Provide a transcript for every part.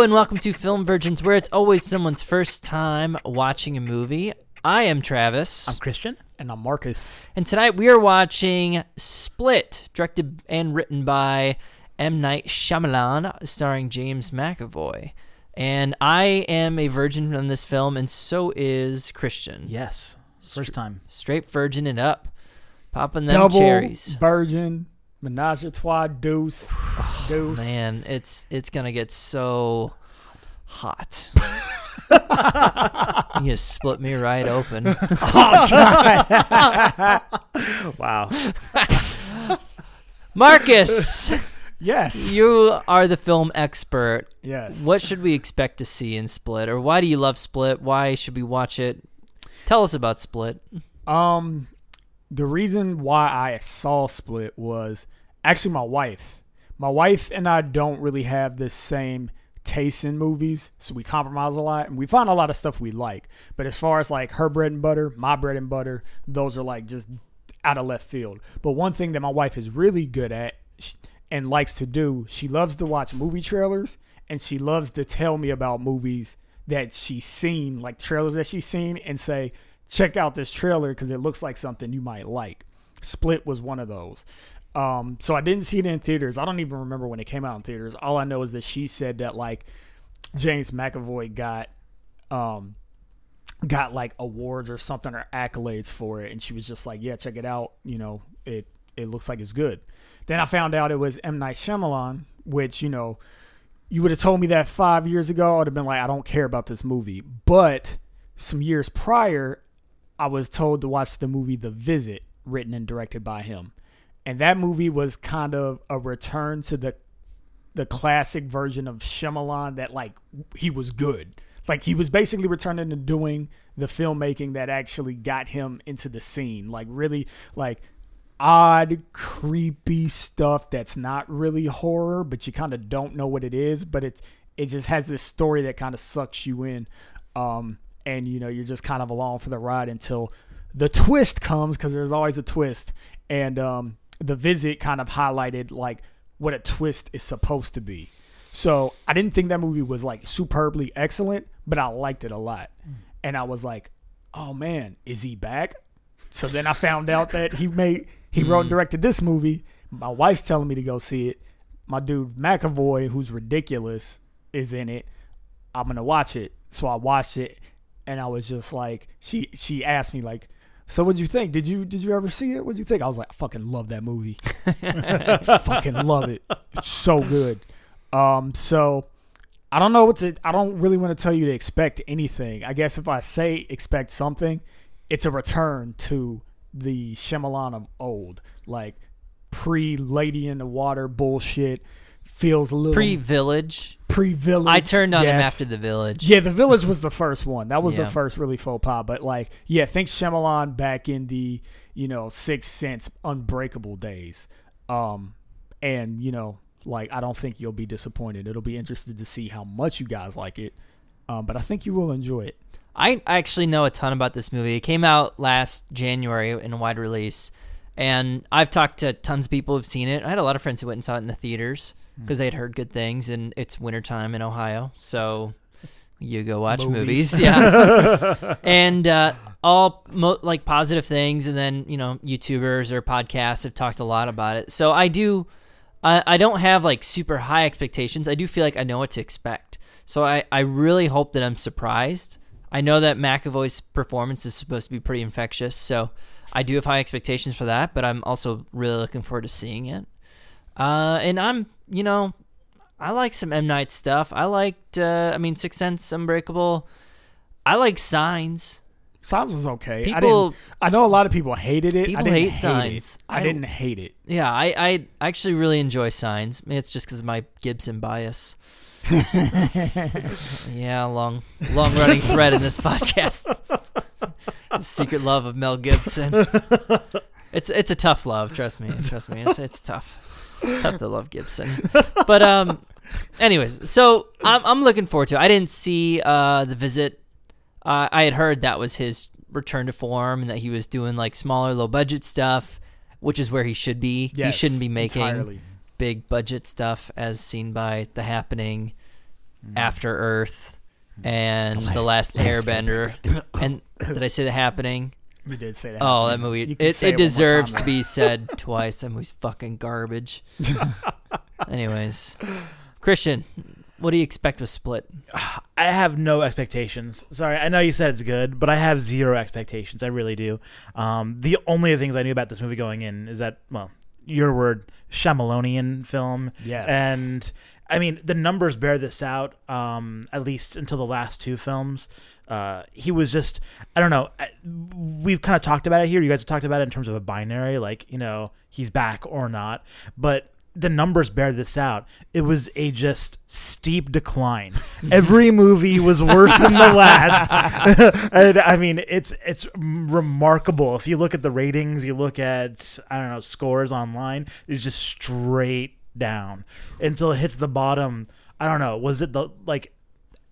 Hello and welcome to Film Virgins, where it's always someone's first time watching a movie. I am Travis, I'm Christian. And I'm Marcus. and tonight we are watching Split, directed and written by M. Night Shyamalan, starring James McAvoy. And I am a virgin on this film, and so is Christian. Yes. First time. Straight virgin and up, popping them Double cherries. virgin, menage a trois, deuce, deuce. Man, it's it's gonna get so hot. you just split me right open. oh, Wow. Marcus, Yes. you are the film expert. Yes. What should we expect to see in Split, or why do you love Split? Why should we watch it? Tell us about Split. Um, the reason why I saw Split was actually my wife. My wife and I don't really have the same taste in movies, so we compromise a lot, and we find a lot of stuff we like. But as far as like her bread and butter, my bread and butter, those are like just out of left field. But one thing that my wife is really good at and likes to do, she loves to watch movie trailers, and she loves to tell me about movies that she's seen, like trailers that she's seen, and say, check out this trailer because it looks like something you might like. Split was one of those. Um, so I didn't see it in theaters. I don't even remember when it came out in theaters. All I know is that she said that like James McAvoy got um got like awards or something or accolades for it and she was just like, "Yeah, check it out, you know, it it looks like it's good." Then I found out it was M Night Shyamalan, which, you know, you would have told me that 5 years ago, I would have been like, "I don't care about this movie." But some years prior, I was told to watch the movie The Visit, written and directed by him. And that movie was kind of a return to the the classic version of Shyamalan that like he was good. Like he was basically returning to doing the filmmaking that actually got him into the scene. Like really like odd, creepy stuff that's not really horror, but you kind of don't know what it is, but it it just has this story that kind of sucks you in. Um and you know, you're just kind of along for the ride until the twist comes because there's always a twist. And um the visit kind of highlighted like what a twist is supposed to be. So I didn't think that movie was like superbly excellent, but I liked it a lot. And I was like, oh man, is he back? So then I found out that he made he wrote and directed this movie. My wife's telling me to go see it. My dude McAvoy, who's ridiculous, is in it. I'm gonna watch it. So I watched it and I was just like she she asked me like so what'd you think? Did you did you ever see it? What'd you think? I was like, I fucking love that movie. fucking love it. It's so good. Um, so I don't know what to. I don't really want to tell you to expect anything. I guess if I say expect something, it's a return to the Shyamalan of old, like pre Lady in the Water bullshit. Feels a little Pre Village. pre village. I turned on him after the Village. Yeah, the village was the first one. That was Yeah. the first really faux pas. But like, yeah, think Shyamalan back in the you know Sixth Sense, Unbreakable days. Um, and you know, like I don't think you'll be disappointed. It'll be interested to see how much you guys like it. Um, but I think you will enjoy it. I actually know a ton about this movie. It came out last January in a wide release, and I've talked to tons of people who've seen it. I had a lot of friends who went and saw it in the theaters because they had heard good things, and it's wintertime in Ohio, so you go watch movies, Movies. yeah, and uh, all mo- like positive things, and then you know YouTubers or podcasts have talked a lot about it. So I do, I, I don't have like super high expectations. I do feel like I know what to expect. So I, I really hope that I'm surprised. I know that McAvoy's performance is supposed to be pretty infectious, so I do have high expectations for that, but I'm also really looking forward to seeing it. Uh, and I'm, you know, I like some M Night stuff. I liked, uh, I mean, Six Sense, Unbreakable. I like Signs. Signs was okay. I People- didn't. I know a lot of people hated it. People I didn't hate hate, Signs. It. I, I- didn't hate it. Yeah, I, I actually really enjoy Signs. Maybe it's just because of my Gibson bias. yeah, long, long running thread in this podcast. Secret love of Mel Gibson. It's it's a tough love. Trust me. Trust me. It's it's tough. tough to love Gibson. But um, anyways, so I'm I'm looking forward to. it. I didn't see uh the visit. Uh, I had heard that was his return to form and that he was doing like smaller, low budget stuff, which is where he should be. he shouldn't be making entirely. big budget stuff as seen by The Happening, After Earth, and The Last, Airbender. and did I say The Happening? You did say that. Oh, that movie. It, it it deserves to be said twice. That movie's fucking garbage. Anyways, Christian, what do you expect with Split? I have no expectations. Sorry, I know you said it's good, but I have zero expectations. I really do. Um, the only things I knew about this movie going in is that, well, your word, Shyamalonian film. Yes. And I mean, the numbers bear this out. Um, at least until the last two films, uh, he was just I don't know. I- We've kind of talked about it here. You guys have talked about it in terms of a binary, like you know, he's back or not. But the numbers bear this out. It was a just steep decline. Every movie was worse than the last. and I mean, it's it's remarkable. If you look at the ratings, you look at I don't know scores online, it's just straight down until it hits the bottom. I don't know. Was it the like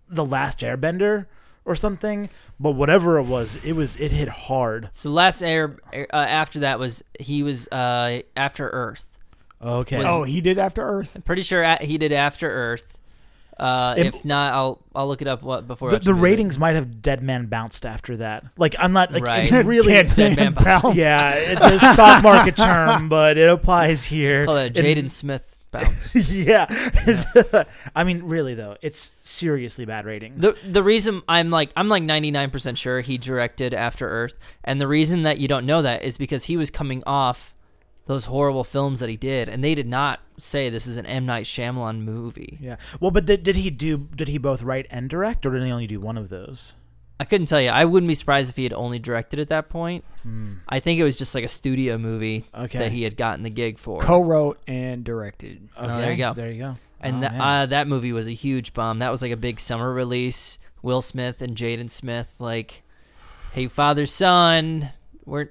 the last Airbender or something? But whatever it was, it was it hit hard. So last air uh, after that was he was uh, After Earth. Okay. Was- oh, he did After Earth. I'm pretty sure a- he did After Earth. Uh, It- if not, I'll I'll look it up. What before the, the movie. ratings might have Dead Man bounced after that. Like I'm not like Right. it's really Dead Dead Man Man Bounce. yeah, it's a stock market term, but it applies here. Call it And- Jaden Smith bounce. yeah. I mean, really though, it's seriously bad ratings. The the reason I'm like I'm like 99% sure he directed After Earth and the reason that you don't know that is because he was coming off those horrible films that he did and they did not say this is an M Night Shyamalan movie. yeah. Well, but did, did he do? Did he both write and direct, or did he only do one of those? I couldn't tell you. I wouldn't be surprised if he had only directed at that point. I think it was just like a studio movie. Okay. that he had gotten the gig for. Co-wrote and directed. Oh, there you go. There you go. and Oh, that uh, that movie was a huge bomb. That was like a big summer release. Will Smith and Jaden Smith, like, hey, father son, where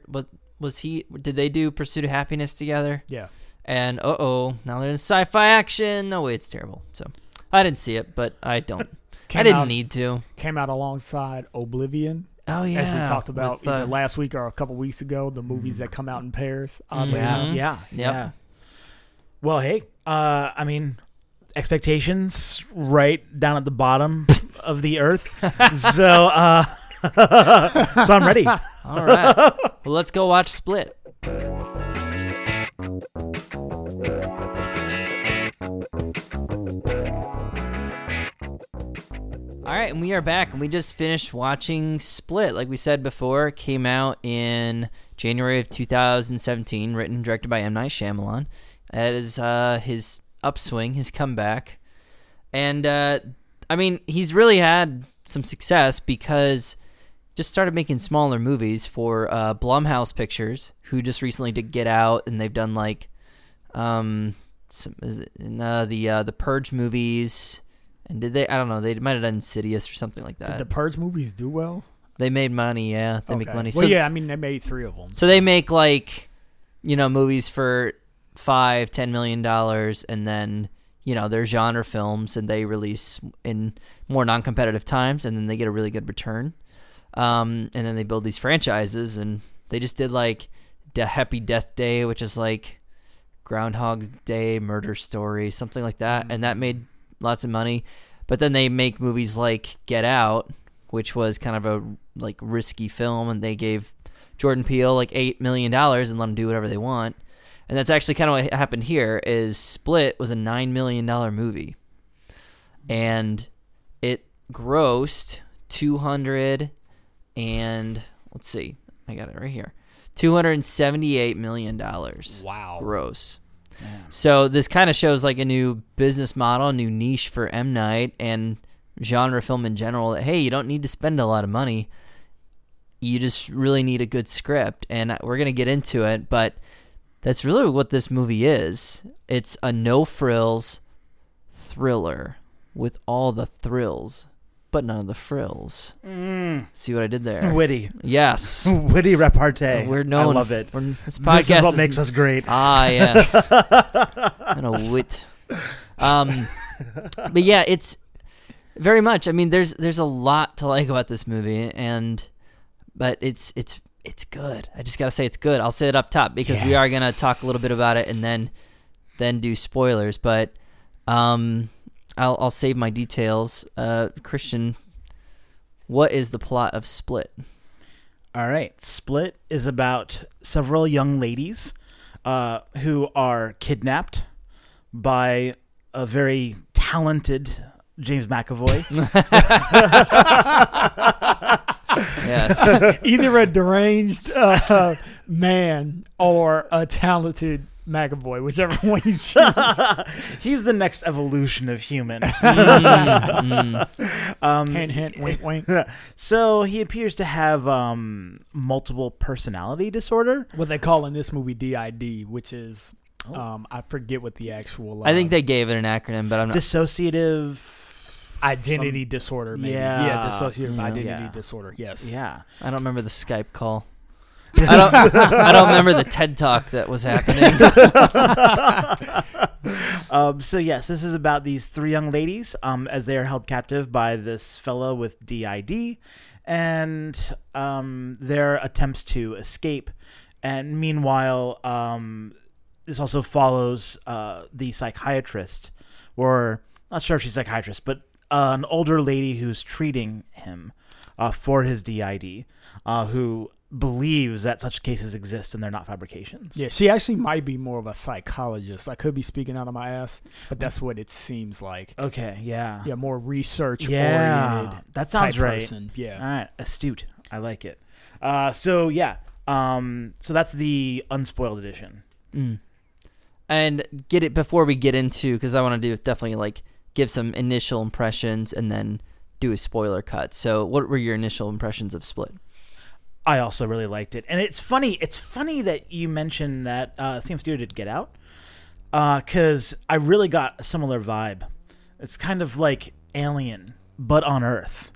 was was he? Did they do Pursuit of Happiness together? Yeah. And uh oh, now they're in sci-fi action. No way, it's terrible. So I didn't see it, but I don't. I didn't out- need to. Came out alongside Oblivion, Oh yeah, as we talked about with, uh, either last week or a couple weeks ago. The movies that come out in pairs. oddly Yeah, yeah, Yep. yeah. Well, hey, uh, I mean, expectations right down at the bottom of the earth. so, uh, so I'm ready. All right, well let's go watch Split. All right, and we are back, and we just finished watching Split. Like we said before, it came out in January of 2017, written and directed by M. Night Shyamalan. That is uh, his upswing, his comeback. And, uh, I mean, he's really had some success because just started making smaller movies for uh, Blumhouse Pictures, who just recently did Get Out, and they've done, like, um, some, is it, uh, the, uh, the Purge movies. And did they? I don't know. They might have done Insidious or something like Did that. the Purge movies do well? they made money. Yeah, they make Okay. money. Well, so yeah, I mean they made three of them. so they make like, you know, movies for five, ten million dollars, and then you know they're genre films, and they release in more non-competitive times, and then they get a really good return. Um, and then they build these franchises, and they just did like De- Happy Death Day, which is like Groundhog's Day, Murder Story, something like that, and that made lots of money. But then they make movies like Get Out, which was kind of a like risky film, and they gave Jordan Peele like eight million dollars and let him do whatever they want. And that's actually kind of what happened here. Is Split was a nine million dollar movie, and it grossed two hundred and let's see, I got it right here, two hundred and seventy eight million dollars Wow. gross. So this kind of shows like a new business model, a new niche for M Night and genre film in general. That hey, you don't need to spend a lot of money. You just really need a good script, and we're gonna get into it. But that's really what this movie is. It's a no frills thriller with all the thrills, but none of the frills. Mm, See what I did there? witty, yes. witty repartee. We're known. I love it. We're, this podcast This is what makes us great. Ah, yes. and a wit. Um, but yeah, it's very much. I mean, there's there's a lot to like about this movie, and but it's it's it's good. I just gotta say it's good. I'll say it up top because we are gonna talk a little bit about it and then then do spoilers. But um, I'll I'll save my details. Uh, Christian, what is the plot of Split? All right. Split is about several young ladies uh, who are kidnapped by a very talented James McAvoy. Yes. Either a deranged uh, man or a talented McAvoy, whichever one you choose. He's the next evolution of human. Mm, mm. Um, hint, hint, wink, wink. so he appears to have um, multiple personality disorder. What they call in this movie DID, which is Oh. um, I forget what the actual. I think uh, they gave it an acronym, but I'm not. Dissociative. identity disorder. Maybe. Yeah. yeah, dissociative Yeah. identity Yeah. disorder. Yes. Yeah. I don't remember the Skype call. I don't. I don't remember the TED talk that was happening. um, so yes, this is about these three young ladies um, as they are held captive by this fellow with DID, and um, their attempts to escape. And meanwhile, um, this also follows uh, the psychiatrist, or not sure if she's a psychiatrist, but uh, an older lady who's treating him uh, for his DID, uh, who believes that such cases exist and they're not fabrications. Yeah, she actually might be more of a psychologist. I could be speaking out of my ass, but that's what it seems like. Okay. Yeah. Yeah, more research Yeah, that sounds type right. Person. Yeah. right, astute. I like it. Uh, so yeah, um, so that's the unspoiled edition. Mm. And get it before we get into because I want to do definitely like give some initial impressions and then do a spoiler cut. So, what were your initial impressions of Split? I also really liked it, and it's funny. It's funny that you mentioned that uh, same studio did Get Out, because I really got a similar vibe. It's kind of like Alien, but on Earth.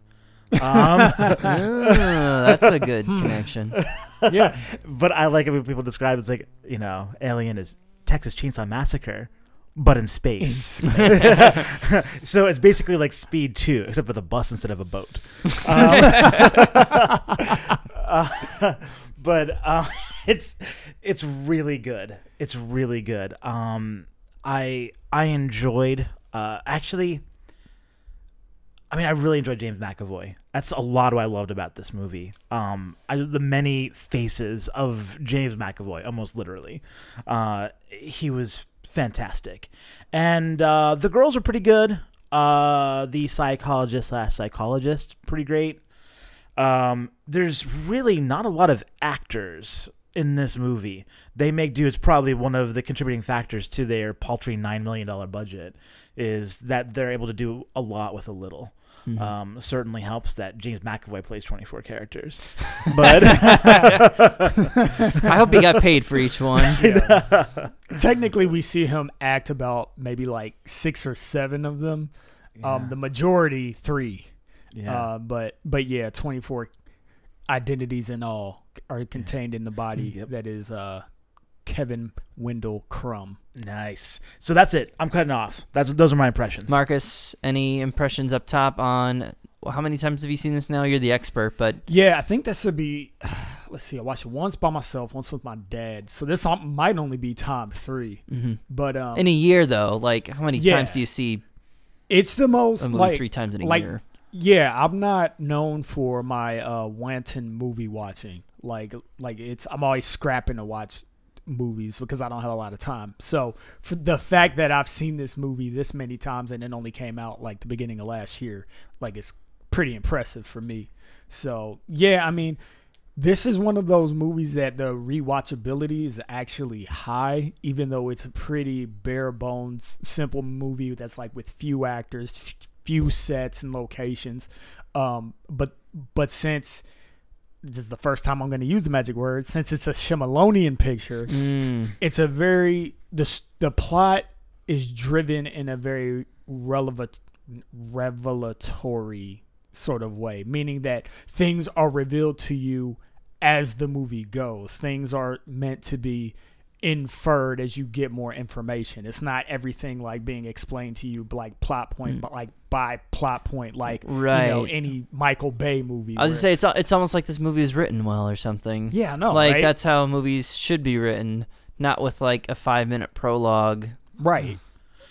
Um, Ah, that's a good connection. yeah. but I like it when people describe it as like you know, Alien is Texas Chainsaw Massacre, but in space. so it's basically like Speed Two, except with a bus instead of a boat. Um, uh, but uh, it's it's really good. It's really good. Um, I I enjoyed uh, actually. I mean, I really enjoyed James McAvoy. That's a lot of what I loved about this movie. Um, I, the many faces of James McAvoy, almost literally. Uh, he was fantastic, and uh, the girls are pretty good. Uh, the psychologist slash psychologist, pretty great. Um, there's really not a lot of actors in this movie. They make do. It's probably one of the contributing factors to their paltry nine million dollar budget. Is that they're able to do a lot with a little. Mhm. Um, certainly helps that James McAvoy plays 24 characters. But I hope he got paid for each one. Technically, we see him act about maybe like six or seven of them. Um, the majority three. yeah. Uh, but but yeah, twenty four identities in all are contained in the body Yep. that is uh, Kevin Wendell Crumb. nice. So that's it. I'm cutting off. That's those are my impressions. Marcus, any impressions up top on well, how many times have you seen this now? You're the expert, but Yeah, I think this would be. Let's see. I watched it once by myself, once with my dad. So this um, might only be time three. mhm. But um, in a year though, like how many Yeah. times do you see it's the most a movie like three times in a like- year? Yeah, I'm not known for my uh wanton movie watching. Like like it's I'm always scrapping to watch movies because I don't have a lot of time. So for the fact that I've seen this movie this many times and it only came out like the beginning of last year, like it's pretty impressive for me. So yeah, I mean this is one of those movies that the rewatchability is actually high, even though it's a pretty bare bones, simple movie that's like with few actors, few sets and locations. Um, but but since this is the first time I'm going to use the magic word, since it's a Shyamalonian picture, Mm, it's a very the the plot is driven in a very relevant revelatory sort of way, meaning that things are revealed to you as the movie goes. Things are meant to be inferred as you get more information. It's not everything like being explained to you like plot point, mm. but like by plot point, like you know Right. any Michael Bay movie. I was where to say it's it's almost like this movie is written well or something. yeah, no, like right? that's how movies should be written, not with like a five minute prologue. Right.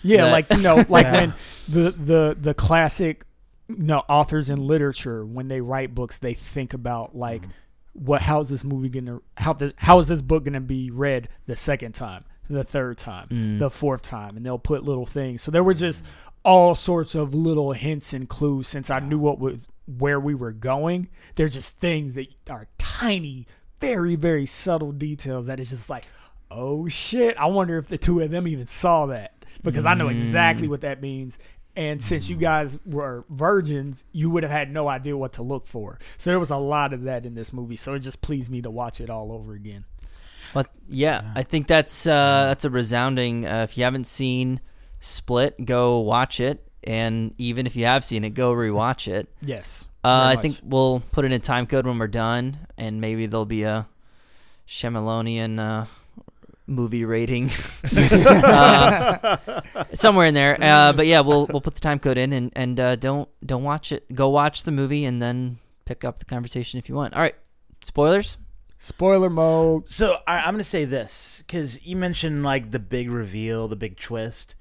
Yeah, That- like you know, like Yeah. when the the the classic, you know, authors in literature when they write books, they think about like mm. What how is this movie gonna how this how is this book gonna be read the second time, the third time, Mm. the fourth time, and they'll put little things. So there were just all sorts of little hints and clues. Since I knew what was where we were going, they're just things that are tiny, very very subtle details that is just like oh shit i wonder if the two of them even saw that because i know exactly what that means and since you guys were virgins you would have had no idea what to look for. So there was a lot of that in this movie. So it just pleased me to watch it all over again. But yeah, I think that's uh, that's a resounding. Uh, if you haven't seen Split, go watch it, and even if you have seen it, go rewatch it. yes Uh, I think we'll put it in a time code when we're done, and maybe there'll be a Shyamalonian uh, movie rating uh, somewhere in there. Uh, but yeah, we'll we'll put the time code in, and and uh, don't don't watch it. Go watch the movie, and then pick up the conversation if you want. All right, spoilers. spoiler mode So I, I'm gonna say this because you mentioned like the big reveal, the big twist.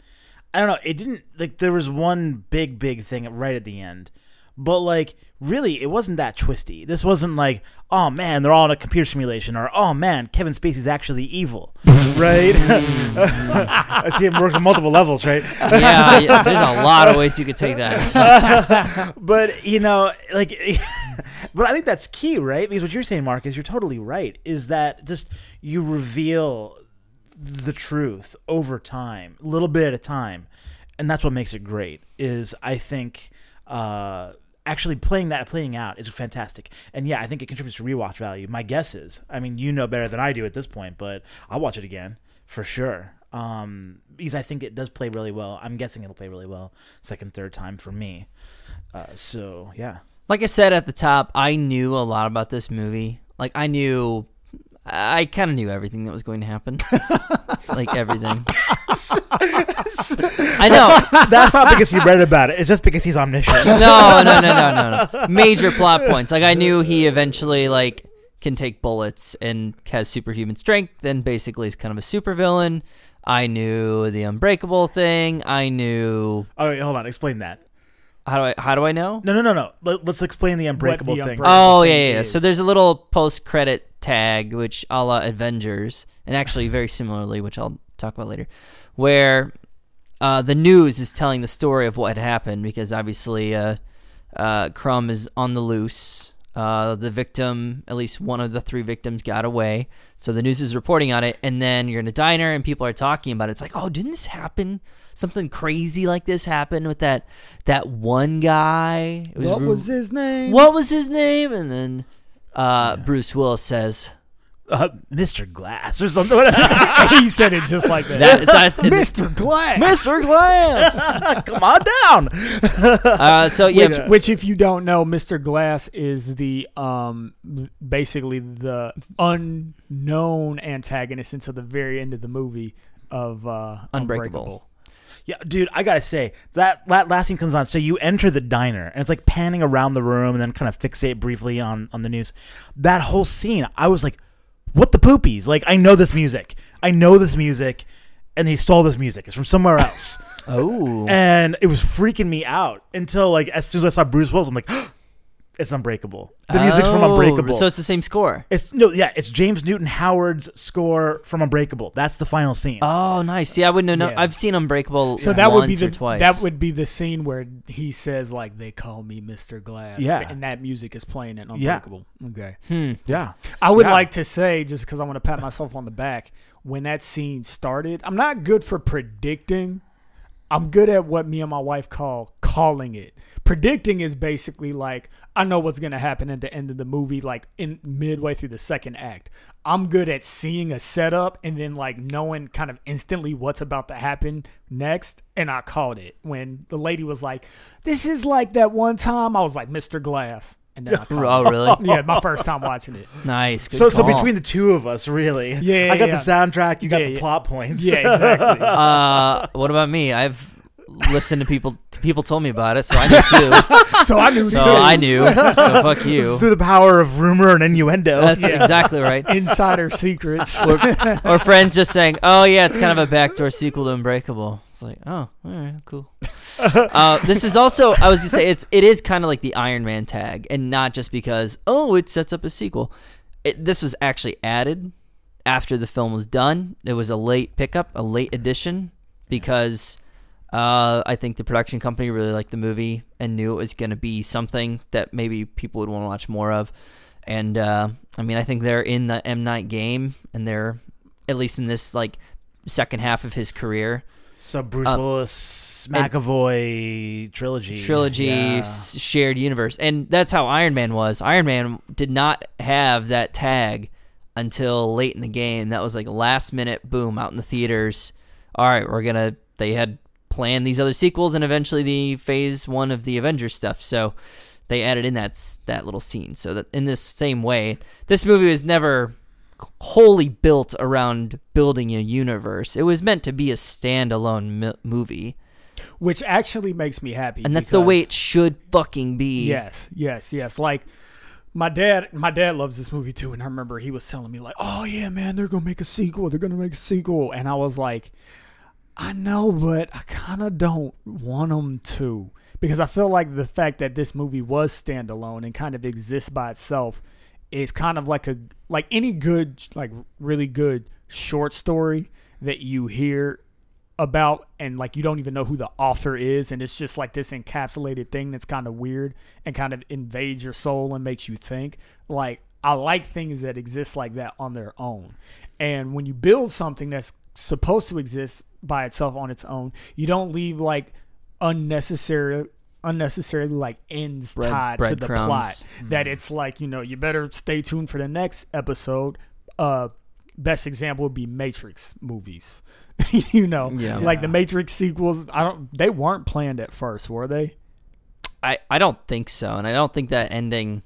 I don't know. It didn't like there was one big big thing right at the end, but like really, it wasn't that twisty. This wasn't like oh man, they're all in a computer simulation, or oh man, Kevin Spacey's actually evil, right? I see it works on multiple levels, right? Yeah, yeah, there's a lot of ways you could take that. but you know, like, but I think that's key, right? Because what you're saying, Mark, is you're totally right. Is that just you reveal the truth over time, a little bit at a time, and that's what makes it great. Is I think uh, actually playing that, playing out is fantastic, and yeah, I think it contributes to rewatch value. My guess is, I mean, you know better than I do at this point, but I'll watch it again for sure. Um, because I think it does play really well. I'm guessing it'll play really well second, third time for me. Uh, so yeah, Like I said at the top, I knew a lot about this movie. Like I knew, I kind of knew everything that was going to happen. like everything. I know. that's not because he read about it. It's just because he's omniscient. No, no, no, no, no, no. Major plot points. Like I knew he eventually like can take bullets and has superhuman strength. Then basically is kind of a supervillain. I knew the unbreakable thing. I knew Oh, wait, hold on. Explain that. how do I how do I know? No, no, no, no. Let, us explain the unbreakable thing. Unbreakable Oh yeah, yeah. yeah. So there's a little post credit tag, which a la Avengers, and actually very similarly, which I'll talk about later, where uh, the news is telling the story of what had happened because obviously uh, uh, Crumb is on the loose. Uh, the victim, at least one of the three victims, got away. So the news is reporting on it, and then you're in a diner and people are talking about it. It's like, oh, didn't this happen? Something crazy like this happened with that that one guy. It what was his name what was his name? And then uh, Bruce Willis says Uh, Mr. Glass or something. he said it just like that, that. That's mr glass Mr. Glass. Come on down. uh, so yeah, which, which, if you don't know, Mr. Glass is the um basically the unknown antagonist until the very end of the movie of uh, Unbreakable. Unbreakable. Yeah, dude, I gotta say that that last scene comes on. So you enter the diner, and it's like panning around the room, and then kind of fixate briefly on on the news. That whole scene, I was like, "What the poopies?" Like, I know this music. I know this music, and they stole this music. It's from somewhere else, oh, and it was freaking me out until like as soon as I saw Bruce Willis, I'm like, "It's Unbreakable." The music's from Oh, Unbreakable. So it's the same score. It's no, yeah, it's James Newton Howard's score from Unbreakable. That's the final scene. Oh, nice. See, I wouldn't know. Yeah. I've seen Unbreakable. So that would be the or twice. that would be the scene where he says like they call me Mr. Glass. Yeah. and that music is playing in Yeah. Unbreakable. Okay. Hmm. yeah, I would Yeah. like to say, just because I want to pat myself on the back, when that scene started, I'm not good for predicting. I'm good at what me and my wife call calling it. Predicting is basically like I know what's gonna happen at the end of the movie, like in midway through the second act. I'm good at seeing a setup and then like knowing kind of instantly what's about to happen next, and I called it when the lady was like, "This is like that one time." I was like, "Mr. Glass," and then I called Oh, it. really? yeah, my first time watching it. Nice. Good So, so call. between the two of us, really, Yeah, I got yeah, the soundtrack, you got Yeah, the yeah. plot points. Yeah, exactly. uh, what about me? I've listened to people. People told me about it, so I knew too. so I knew So too. I knew. So fuck you. Through the power of rumor and innuendo. That's Yeah. exactly right. insider secrets. Or friends just saying, "Oh yeah, it's kind of a backdoor sequel to Unbreakable." It's like, oh, all right, cool. uh, this is also, I was gonna say, it's it is kind of like the Iron Man tag, and not just because oh, it sets up a sequel. It, this was actually added after the film was done. It was a late pickup, a late addition, because uh, I think the production company really liked the movie and knew it was going to be something that maybe people would want to watch more of. And uh, I mean, I think they're in the M Night game, and they're at least in this like second half of his career So Bruce Uh, Willis, McAvoy trilogy. trilogy Yeah. s- shared universe, and that's how Iron Man was. Iron Man did not have that tag until late in the game. That was like last minute boom out in the theaters. All right, we're gonna. They had planned these other sequels and eventually the Phase One of the Avengers stuff. So they added in that that little scene. So that in this same way, this movie was never wholly built around building a universe. It was meant to be a standalone mi- movie, which actually makes me happy. and that's the way it should fucking be. Yes, yes, yes. Like my dad, my dad loves this movie too, and I remember he was telling me like, "Oh yeah, man, they're gonna make a sequel. They're gonna make a sequel," and I was like, "I know, but I kind of don't want them to." Because I feel like the fact that this movie was standalone and kind of exists by itself is kind of like a like any good like really good short story that you hear about and like you don't even know who the author is and it's just like this encapsulated thing that's kind of weird and kind of invades your soul and makes you think like i like things that exist like that on their own and when you build something that's supposed to exist by itself on its own you don't leave like unnecessary unnecessarily like ends Bread- tied to the breadcrumbs. plot that it's like you know you better stay tuned for the next episode uh best example would be matrix movies you know Yeah. like the matrix sequels i don't they weren't planned at first were they I, I don't think so, and I don't think that ending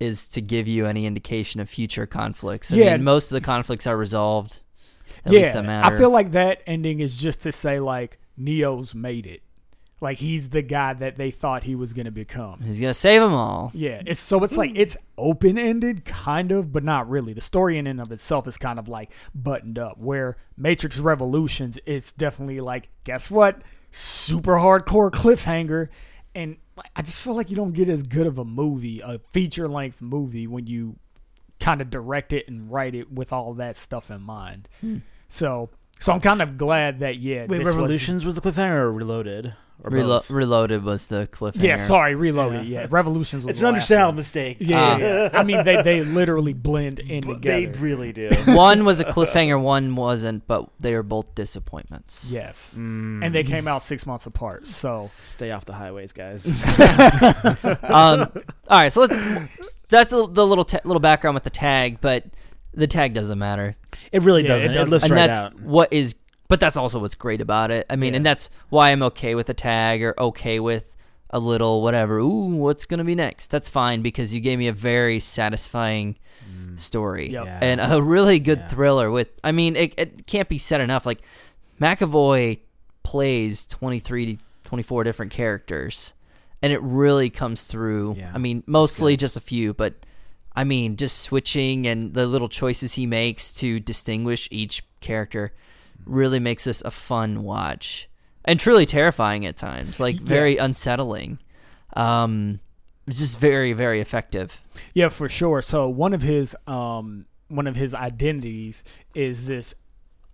is to give you any indication of future conflicts. I Yeah. mean, most of the conflicts are resolved. At least that matter. I feel like that ending is just to say like Neo's made it. Like he's the guy that they thought he was gonna become. he's gonna save them all. Yeah, it's so it's like it's open ended, kind of, but not really. The story in and of itself is kind of like buttoned up. Where Matrix Revolutions, it's definitely like, guess what? Super hardcore cliffhanger, and I just feel like you don't get as good of a movie, a feature length movie, when you kind of direct it and write it with all that stuff in mind. Hmm. So, so I'm kind of glad that yeah, Wait, this was- Revolutions was the cliffhanger or Reloaded? Or Relo- Reloaded was the cliffhanger. yeah, sorry, Reloaded. Yeah. Yeah, Revolutions was It's the an understandable one. mistake. Yeah, Ah. yeah, yeah. I mean, they they literally blend in But they really do. one was a cliffhanger, one wasn't, but they were both disappointments. yes, Mm. and they came out six months apart. So Stay off the highways, guys. um, all right, so let's, that's the, the little ta- little background with the tag, but the tag doesn't matter, It really Yeah, it doesn't. It, doesn't. lifts and right that's out. what is. But that's also what's great about it. I mean, Yeah. and that's why I'm okay with the tag or okay with a little whatever. Ooh, what's gonna be next? That's fine because you gave me a very satisfying mm. story Yep. Yeah. and a really good Yeah. thriller. With I mean, it, it can't be said enough. Like McAvoy plays 23, 24 different characters, and it really comes through. Yeah. I mean, mostly just a few, but I mean, just switching and the little choices he makes to distinguish each character really makes this a fun watch and truly terrifying at times, like very unsettling. Um, it's just very, very effective. yeah, for sure. So one of his um one of his identities is this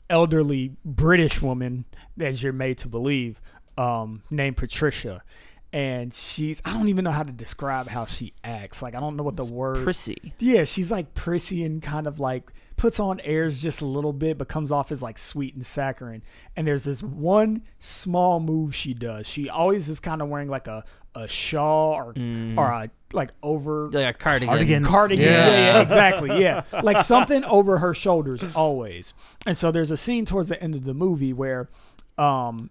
elderly British woman, as you're made to believe, um, named Patricia. And she's I don't even know how to describe how she acts. Like I don't know what the word. Prissy. yeah, she's like prissy and kind of like puts on airs just a little bit, but comes off as like sweet and saccharine. And there's this one small move she does. She always is kind of wearing like a a shawl or or a like over Like a cardigan. Cardigan. cardigan. Yeah. Yeah. yeah, exactly. Yeah, like something over her shoulders always. And so there's a scene towards the end of the movie where um,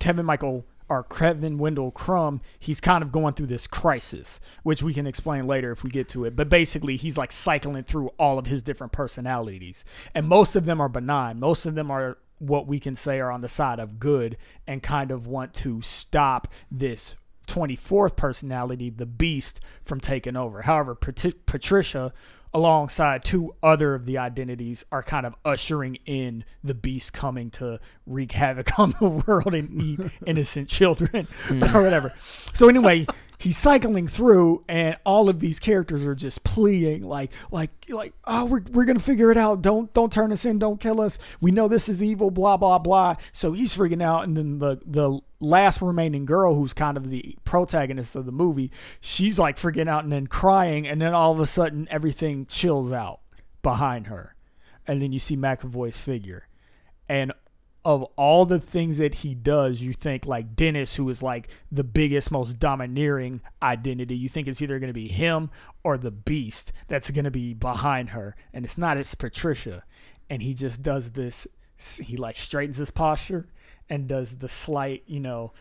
Kevin Michael or Kevin Wendell Crumb, he's kind of going through this crisis, which we can explain later if we get to it. But basically, he's like cycling through all of his different personalities, and most of them are benign. Most of them are what we can say are on the side of good and kind of want to stop this 24th personality, the beast, from taking over. However, Pat- Patricia, alongside two other of the identities, are kind of ushering in the beast coming to wreak havoc on the world and eat innocent children or whatever. So, anyway. He's cycling through, and all of these characters are just pleading, like, like, like, oh, we're, we're gonna figure it out. Don't don't turn us in. Don't kill us. We know this is evil. Blah blah blah. So he's freaking out, and then the the last remaining girl, who's kind of the protagonist of the movie, she's like freaking out and then crying, and then all of a sudden everything chills out behind her, and then you see McAvoy's figure, and of all the things that he does, you think like Dennis, who is like the biggest, most domineering identity, you think it's either going to be him or the beast that's going to be behind her. And it's not, it's Patricia. And he just does this, he like straightens his posture and does the slight, you know,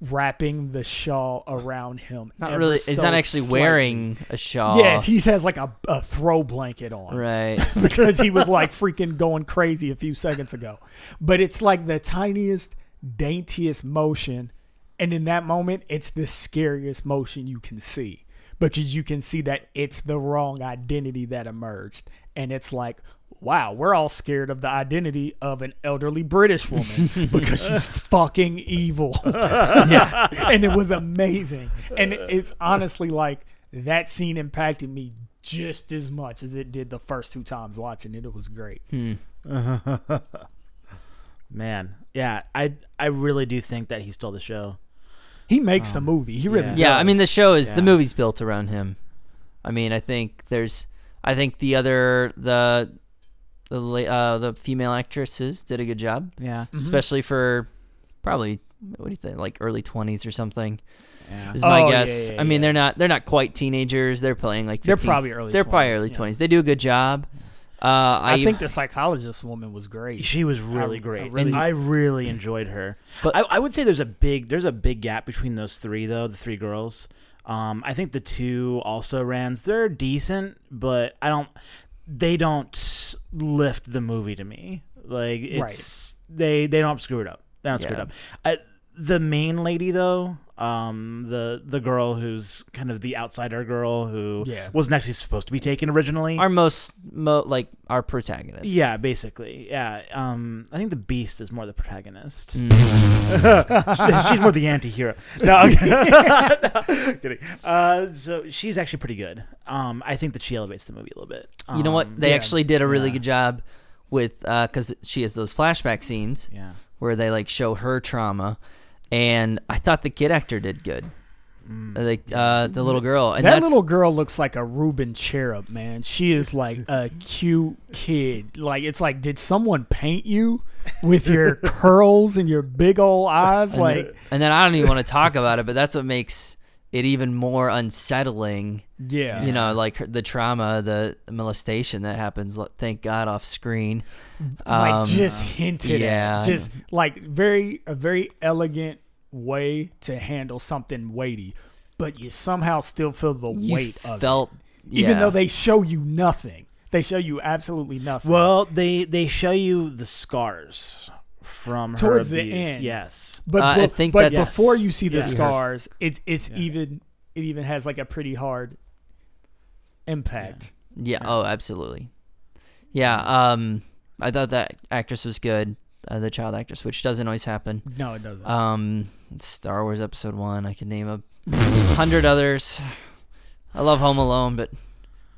wrapping the shawl around him. Not really. He's so not actually slightly. wearing a shawl. Yes, he has like a, a throw blanket on Right. because he was like freaking going crazy a few seconds ago. But it's like the tiniest, daintiest motion. And in that moment, it's the scariest motion you can see because you can see that it's the wrong identity that emerged. And it's like, wow, we're all scared of the identity of an elderly British woman because she's fucking evil. yeah. And it was amazing. And it's honestly like that scene impacted me just as much as it did the first two times watching it. It was great. Hmm. Man, yeah, I I really do think that he stole the show. He makes the um, movie. He really yeah. Yeah, I mean the show is the movie's built around him. I mean, I think there's I think the other the the uh, the female actresses did a good job, Yeah, Mm-hmm. especially for probably what do you think like early 20s or something yeah. is my Oh, guess. yeah, I mean, they're not they're not quite teenagers. They're playing like 15s. They're probably early They're probably 20s, early yeah. 20s. They do a good job. Uh, I, I, think the psychologist woman was great. She was really I- I great. really- I really enjoyed her. But- I, I would say there's a big there's a big gap between those three though. The three girls. Um, I think the two also rans. They're decent, but I don't. They don't lift the movie to me. Like it's they they don't screw it up. They don't screw it up. I, the main lady though, um, the the girl who's kind of the outsider girl who Yeah. wasn't actually supposed to be taken originally. our most mo- like our protagonist. Yeah, basically. Yeah. Um, I think the Beast is more the protagonist. Mm. she's more the anti-hero. No, okay. No, kidding. Uh, so she's actually pretty good. Um, I think that she elevates the movie a little bit. You know what? Um, They yeah, actually did a really yeah. good job with because she has those flashback scenes Yeah. where they like show her trauma, and I thought the kid actor did good. Like uh, the little girl, and that that's little girl looks like a Rubens cherub, man. She is like a cute kid. Like it's like, did someone paint you with your curls and your big old eyes? and, Like, then, and then I don't even want to talk about it, but that's what makes it even more unsettling. yeah, You know, like the trauma, the molestation that happens. Thank God off screen. like Um, just hinted yeah. at, just like very a very elegant way to handle something weighty, but you somehow still feel the you weight of it. felt, even yeah. though they show you nothing. They show you absolutely nothing. Well, they they show you the scars from her Towards the abuse. end. Yes. But Uh, I bef- think but that's- before you see the Yes. scars, it's it's Yeah. even it even has like a pretty hard impact. Yeah. Oh, absolutely. Yeah. Um, I thought that actress was good. Uh, the child actress, which doesn't always happen. No, it doesn't. Um, Star Wars Episode One. I can name a hundred others. I love Home Alone, but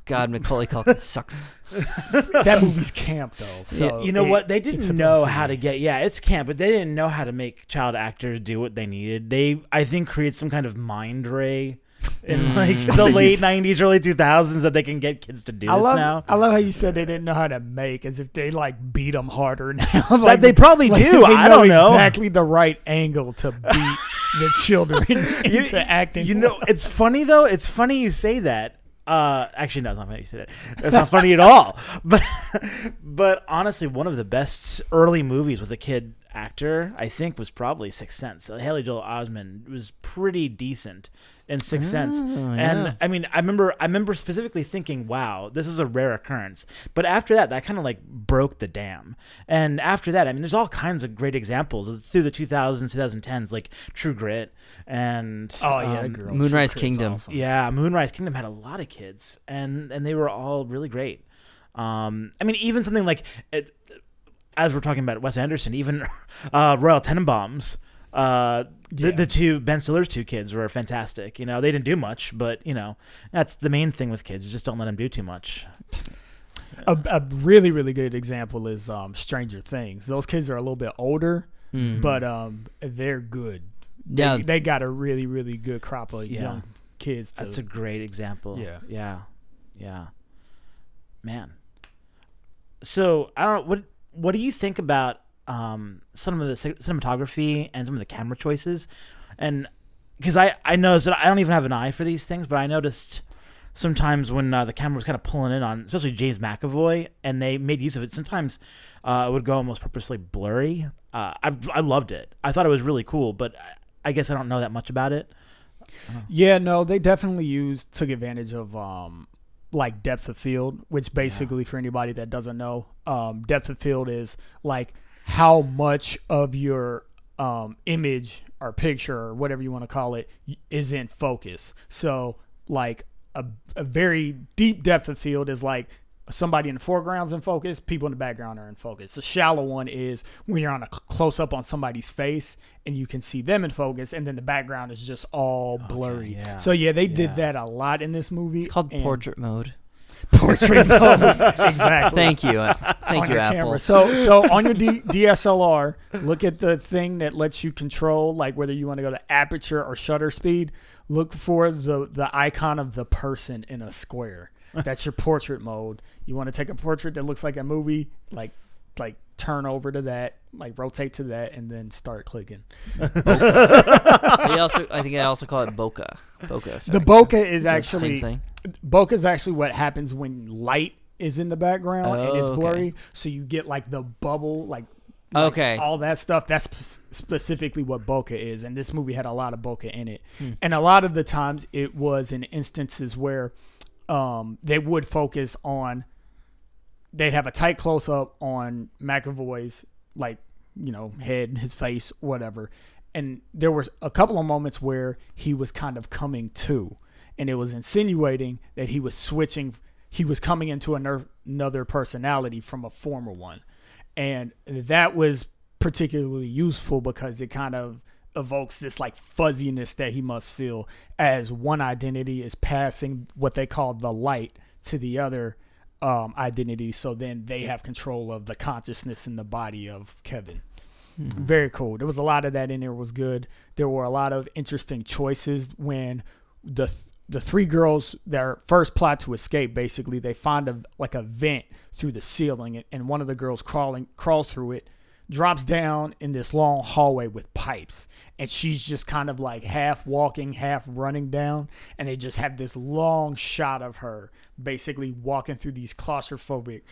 God, Macaulay Culkin sucks. that movie's camp though. So you know it- what? They didn't know how to get. Yeah, it's camp, but they didn't know how to make child actors do what they needed. They, I think, create some kind of mind ray in Mm. like the late '90s, early 2000s that they can get kids to do I this love, now. I love how you said they didn't know how to make, as if they like beat them harder now. That like they probably like, do. They I know don't know. exactly the right angle to beat the children into acting. You know, it's funny though. It's funny you say that. Uh, actually, no, it's not funny you say that. That's not funny at all. But, but honestly, one of the best early movies with a kid actor, I think, was probably Sixth Sense. Haley Joel Osment was pretty decent in Sixth Sense, Oh, yeah. and I mean, I remember, I remember specifically thinking, "Wow, this is a rare occurrence." But after that, that kind of like broke the dam. And after that, I mean, there's all kinds of great examples through the 2000s, 2010s, like True Grit and oh yeah, um, girl, Moonrise Kingdom. awesome. yeah, Moonrise Kingdom had a lot of kids, and and they were all really great. Um, I mean, even something like, it, as we're talking about Wes Anderson, even uh, Royal Tenenbaums, uh, the, Yeah. the two Ben Stiller's two kids were fantastic. You know, they didn't do much, but you know, that's the main thing with kids. Just don't let them do too much. A, a really really good example is um, Stranger Things. Those kids are a little bit older, Mhm. but um, they're good. They, Yeah. they got a really really good crop of Yeah. young kids. To, That's a great example. Yeah. yeah, yeah. Man. So I don't. What What do you think about um, some of the ci- cinematography and some of the camera choices? And because I I noticed that I don't even have an eye for these things, but I noticed sometimes when uh, the camera was kind of pulling in on, especially James McAvoy, and they made use of it. Sometimes uh, it would go almost purposely blurry. Uh, I I loved it. I thought it was really cool, but I, I guess I don't know that much about it. Yeah, no, they definitely used took advantage of um like depth of field, which basically for anybody that doesn't know, um depth of field is like how much of your um image or picture or whatever you want to call it is in focus. So like a, a very deep depth of field is like somebody in the foreground's in focus, people in the background are in focus. The shallow one is when you're on a close up on somebody's face and you can see them in focus, and then the background is just all blurry. yeah. So yeah, they Yeah. did that a lot in this movie. It's called and- portrait mode. portrait mode. exactly. Thank you. uh, Thank on you, your Apple. camera. So so on your D- DSLR, look at the thing that lets you control like whether you want to go to aperture or shutter speed. Look for the the icon of the person in a square. That's your portrait mode. You want to take a portrait that looks like a movie, like like turn over to that, like rotate to that, and then start clicking. They also, I think I also call it bokeh. Bokeh. Effect. The bokeh is It's the actually same thing. bokeh is actually what happens when light is in the background and it's Oh, okay. blurry, so you get like the bubble, like, like Okay. all that stuff. That's sp- specifically what bokeh is, and this movie had a lot of bokeh in it, Hmm. and a lot of the times it was in instances where um, they would focus on. They'd have a tight close up on McAvoy's like you know head, his face, whatever, and there was a couple of moments where he was kind of coming to, and it was insinuating that he was switching. He was coming into another personality from a former one, and that was particularly useful because it kind of evokes this like fuzziness that he must feel as one identity is passing what they call the light to the other um, identity so then they have control of the consciousness in the body of kevin. Very cool. There was a lot of that in there was good. There were a lot of interesting choices when the the three girls their first plot to escape basically they find a like a vent through the ceiling and one of the girls crawling crawls through it drops down in this long hallway with pipes and she's just kind of like half walking half running down and they just have this long shot of her basically walking through these claustrophobic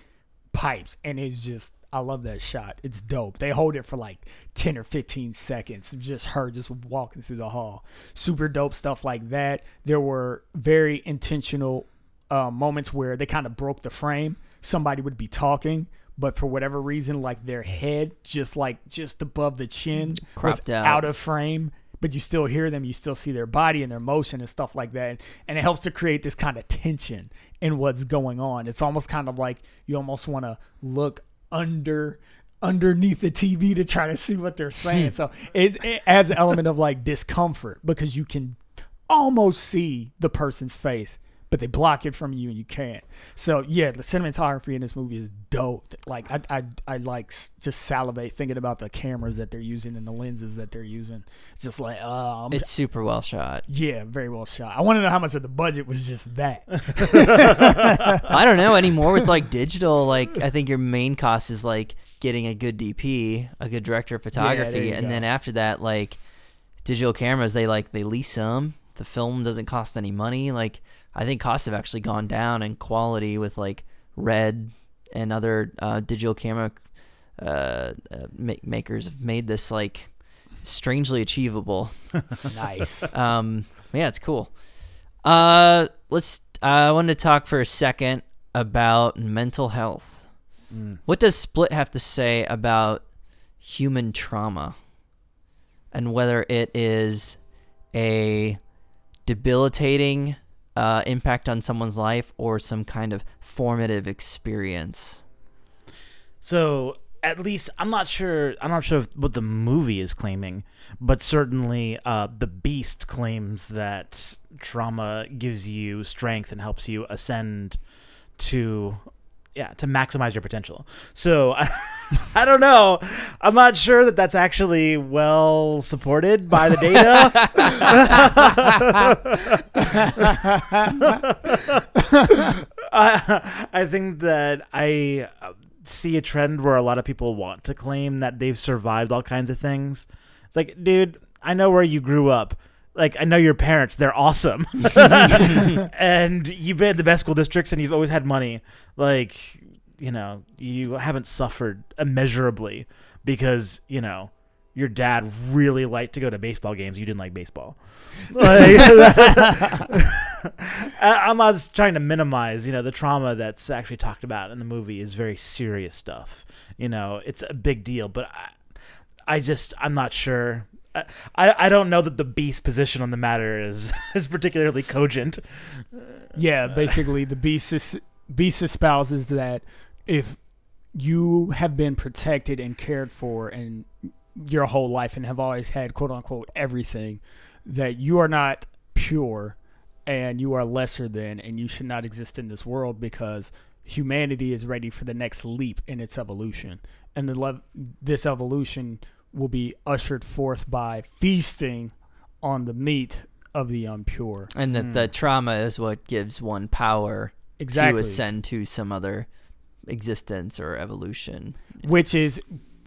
pipes and it's just I love that shot. It's dope. They hold it for like 10 or 15 seconds. Just her just walking through the hall. Super dope stuff like that. There were very intentional uh, moments where they kind of broke the frame. Somebody would be talking, but for whatever reason, like their head just like just above the chin was out. out of frame. But you still hear them, you still see their body and their motion and stuff like that. And it helps to create this kind of tension in what's going on. It's almost kind of like you almost want to look under underneath the TV to try to see what they're saying. Hmm. so it's, it adds an element of like discomfort because you can almost see the person's face, but they block it from you and you can't. So yeah, the cinematography in this movie is dope. Like I I, I like just salivate thinking about the cameras that they're using and the lenses that they're using. It's just like um It's super well shot. yeah, very well shot. I want to know how much of the budget was just that. I don't know anymore with like digital. Like I think your main cost is like getting a good DP, a good director of photography, you and go. then after that, like digital cameras, they like they lease them. The film doesn't cost any money. Like I think costs have actually gone down in quality with like Red and other uh, digital camera uh, uh, ma- makers have made this like strangely achievable. nice. Um, yeah, it's cool. Uh, let's. I wanted to talk for a second about mental health. What does Split have to say about human trauma, and whether it is a debilitating uh, impact on someone's life or some kind of formative experience? So at least I'm not sure. I'm not sure what the movie is claiming, but certainly uh, the Beast claims that trauma gives you strength and helps you ascend to. Yeah, to maximize your potential. So I, I don't know. I'm not sure that that's actually well supported by the data. I, I think that I uh, see a trend where a lot of people want to claim that they've survived all kinds of things. It's like, dude, I know where you grew up. Like, I know your parents; they're awesome, and you've been in the best school districts, and you've always had money. Like, you know, you haven't suffered immeasurably because you know your dad really liked to go to baseball games. You didn't like baseball. Like, I'm not trying to minimize, you know, the trauma that's actually talked about in the movie is very serious stuff. You know, it's a big deal, but I, I just I'm not sure. I, I don't know that the beast position on the matter is is particularly cogent. Yeah, basically the beast is, beast espouses that if you have been protected and cared for and your whole life and have always had quote unquote everything, that you are not pure and you are lesser than and you should not exist in this world because humanity is ready for the next leap in its evolution. And the lev- this evolution will be ushered forth by feasting on the meat of the impure. And that the trauma is what gives one power Exactly. to ascend to some other existence or evolution. which is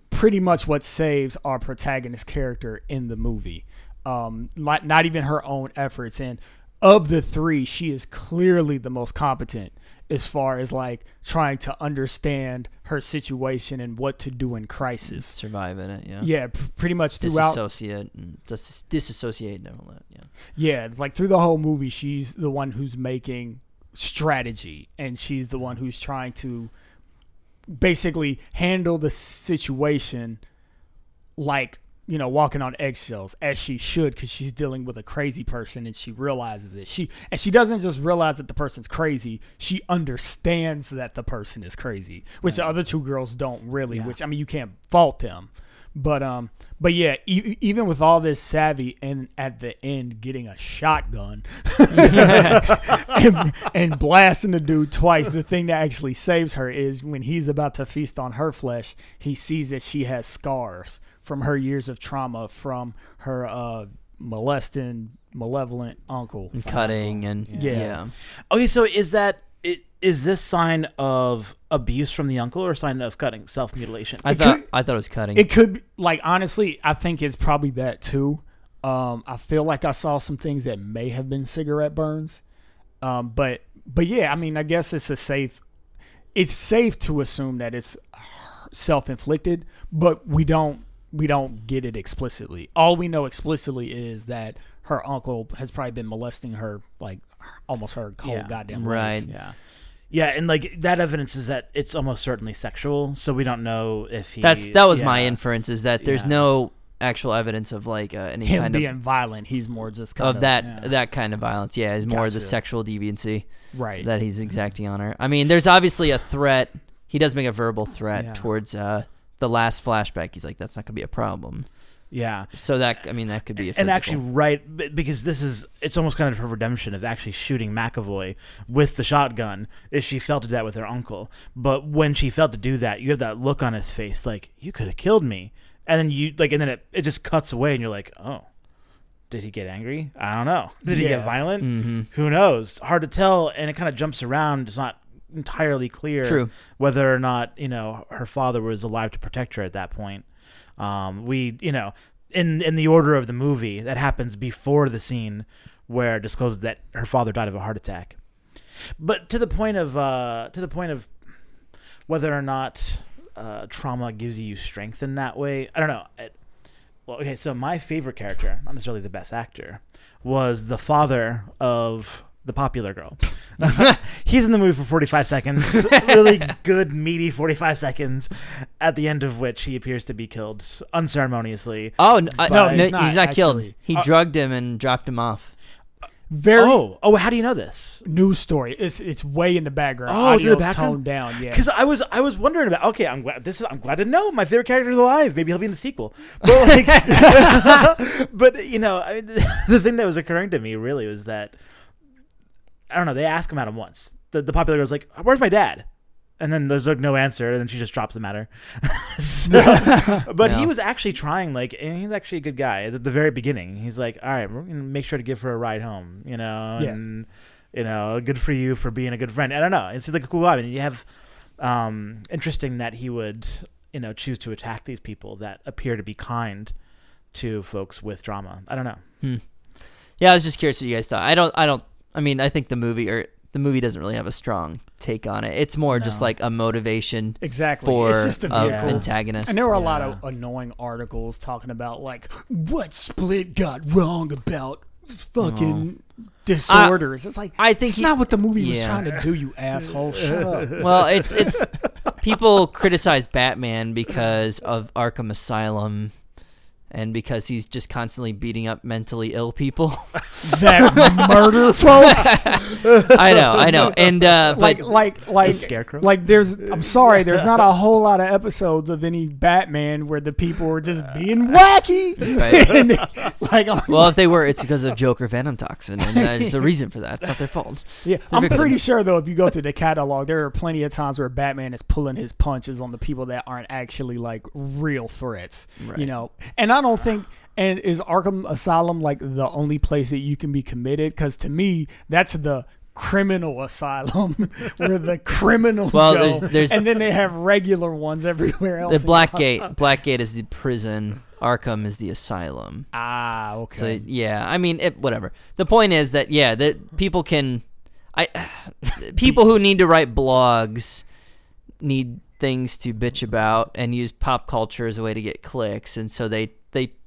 pretty much what saves our protagonist character in the movie. Um, not, not even her own efforts. And of the three, she is clearly the most competent as far as like trying to understand her situation and what to do in crisis. Survive in it, yeah. Yeah, pr- pretty much throughout. Disassociate and dis- disassociate and all that, yeah. Yeah, like through the whole movie, she's the one who's making strategy and she's the one who's trying to basically handle the situation like, you know, walking on eggshells as she should because she's dealing with a crazy person and she realizes it. She and she doesn't just realize that the person's crazy, she understands that the person is crazy, which the other two girls don't really, Yeah. which I mean you can't fault them. But um, but yeah, e- even with all this savvy and at the end getting a shotgun and, and blasting the dude twice, the thing that actually saves her is when he's about to feast on her flesh, he sees that she has scars from her years of trauma from her uh molesting malevolent uncle. And cutting and Yeah. yeah. Okay, so is that is this sign of abuse from the uncle or sign of cutting self mutilation? I It thought could- I thought it was cutting. It could like honestly, I think it's probably that too. Um, I feel like I saw some things that may have been cigarette burns. Um, but but yeah, I mean, I guess it's a safe. It's safe to assume that it's self inflicted, but we don't we don't get it explicitly. All we know explicitly is that her uncle has probably been molesting her like almost her whole Yeah. goddamn Right. Yeah. Yeah, and like that evidence is that it's almost certainly sexual, so we don't know if he. That's that was my inference is that there's Yeah. no actual evidence of like uh, any Him kind being of being violent, he's more just kind of that yeah. that kind of violence. Yeah, is more the sexual deviancy right. that he's exacting on her. I mean, there's obviously a threat. He does make a verbal threat Yeah. towards uh, the last flashback. He's like, "That's not gonna be a problem." Yeah. So that I mean that could be a and actually right because this is it's almost kind of her redemption of actually shooting McAvoy with the shotgun is she felt to do that with her uncle. But when she felt to do that you have that look on his face like you could have killed me. And then you like and then it, it just cuts away and you're like oh did he get angry? I don't know. Did he get Yeah. violent? Hmm who knows? Hard to tell. And it kind of jumps around. It's not entirely clear True. whether or not you know her father was alive to protect her at that point. Um, we you know in in the order of the movie that happens before the scene where it discloses that her father died of a heart attack. But to the point of uh, to the point of whether or not uh, trauma gives you strength in that way i don't know. It- well, okay so my favorite character not necessarily the best actor was the father of the popular girl he's in the movie for 45 seconds really good meaty 45 seconds at the end of which he appears to be killed unceremoniously Oh n- I- No, no, he's he's not, not, killed. He Uh, drugged him and dropped him off. Very oh oh how do you know this news story. It's it's way in the background. Oh, it's in the background? toned down. Yeah. because I was I was wondering about okay I'm glad this is I'm glad to know my favorite character is alive maybe he'll be in the sequel but like but you know I mean, the thing that was occurring to me really was that I don't know they ask him at him once the the popular girl's like where's my dad and then there's like no answer and then she just drops the matter So- but he was actually trying like and he's actually a good guy at the very beginning he's like all right we're gonna make sure to give her a ride home you know Yeah. and you know good for you for being a good friend i don't know it's like a cool guy I mean, you have um interesting that he would you know choose to attack these people that appear to be kind to folks with drama i don't know Hmm. Yeah, I was just curious what you guys thought. I don't. I don't. I mean, I think the movie or the movie doesn't really have a strong take on it. It's more just like a motivation exactly. for it's just a um, a Yeah. antagonist. And there were a lot of annoying articles talking about like what Split got wrong about fucking oh. disorders. it's like I think it's he- not what the movie was trying to do, you asshole. Shut up. well, it's it's people criticize Batman because of Arkham Asylum and because he's just constantly beating up mentally ill people. that murder, folks. I know, I know. And uh but like, like, like, Scarecrow? like. There's. I'm sorry. There's not a whole lot of episodes of any Batman where the people were just being wacky. Right. Like, I'm well, if they were, it's because of Joker Venom toxin, and there's a reason for that. It's not their fault. Yeah, They're I'm pretty sure though if you go through the catalog, there are plenty of times where Batman is pulling his punches on the people that aren't actually like real threats. Right. You know, and I don't think. And is Arkham Asylum like the only place that you can be committed? Because to me, that's the criminal asylum where the criminals Well, go, there's- there's- and then they have regular ones everywhere else. The Blackgate. Blackgate is the prison. Arkham is the asylum. Ah, okay. So yeah, I mean, it, whatever. The point is that yeah, that people can, I, people who need to write blogs need things to bitch about and use pop culture as a way to get clicks, and so they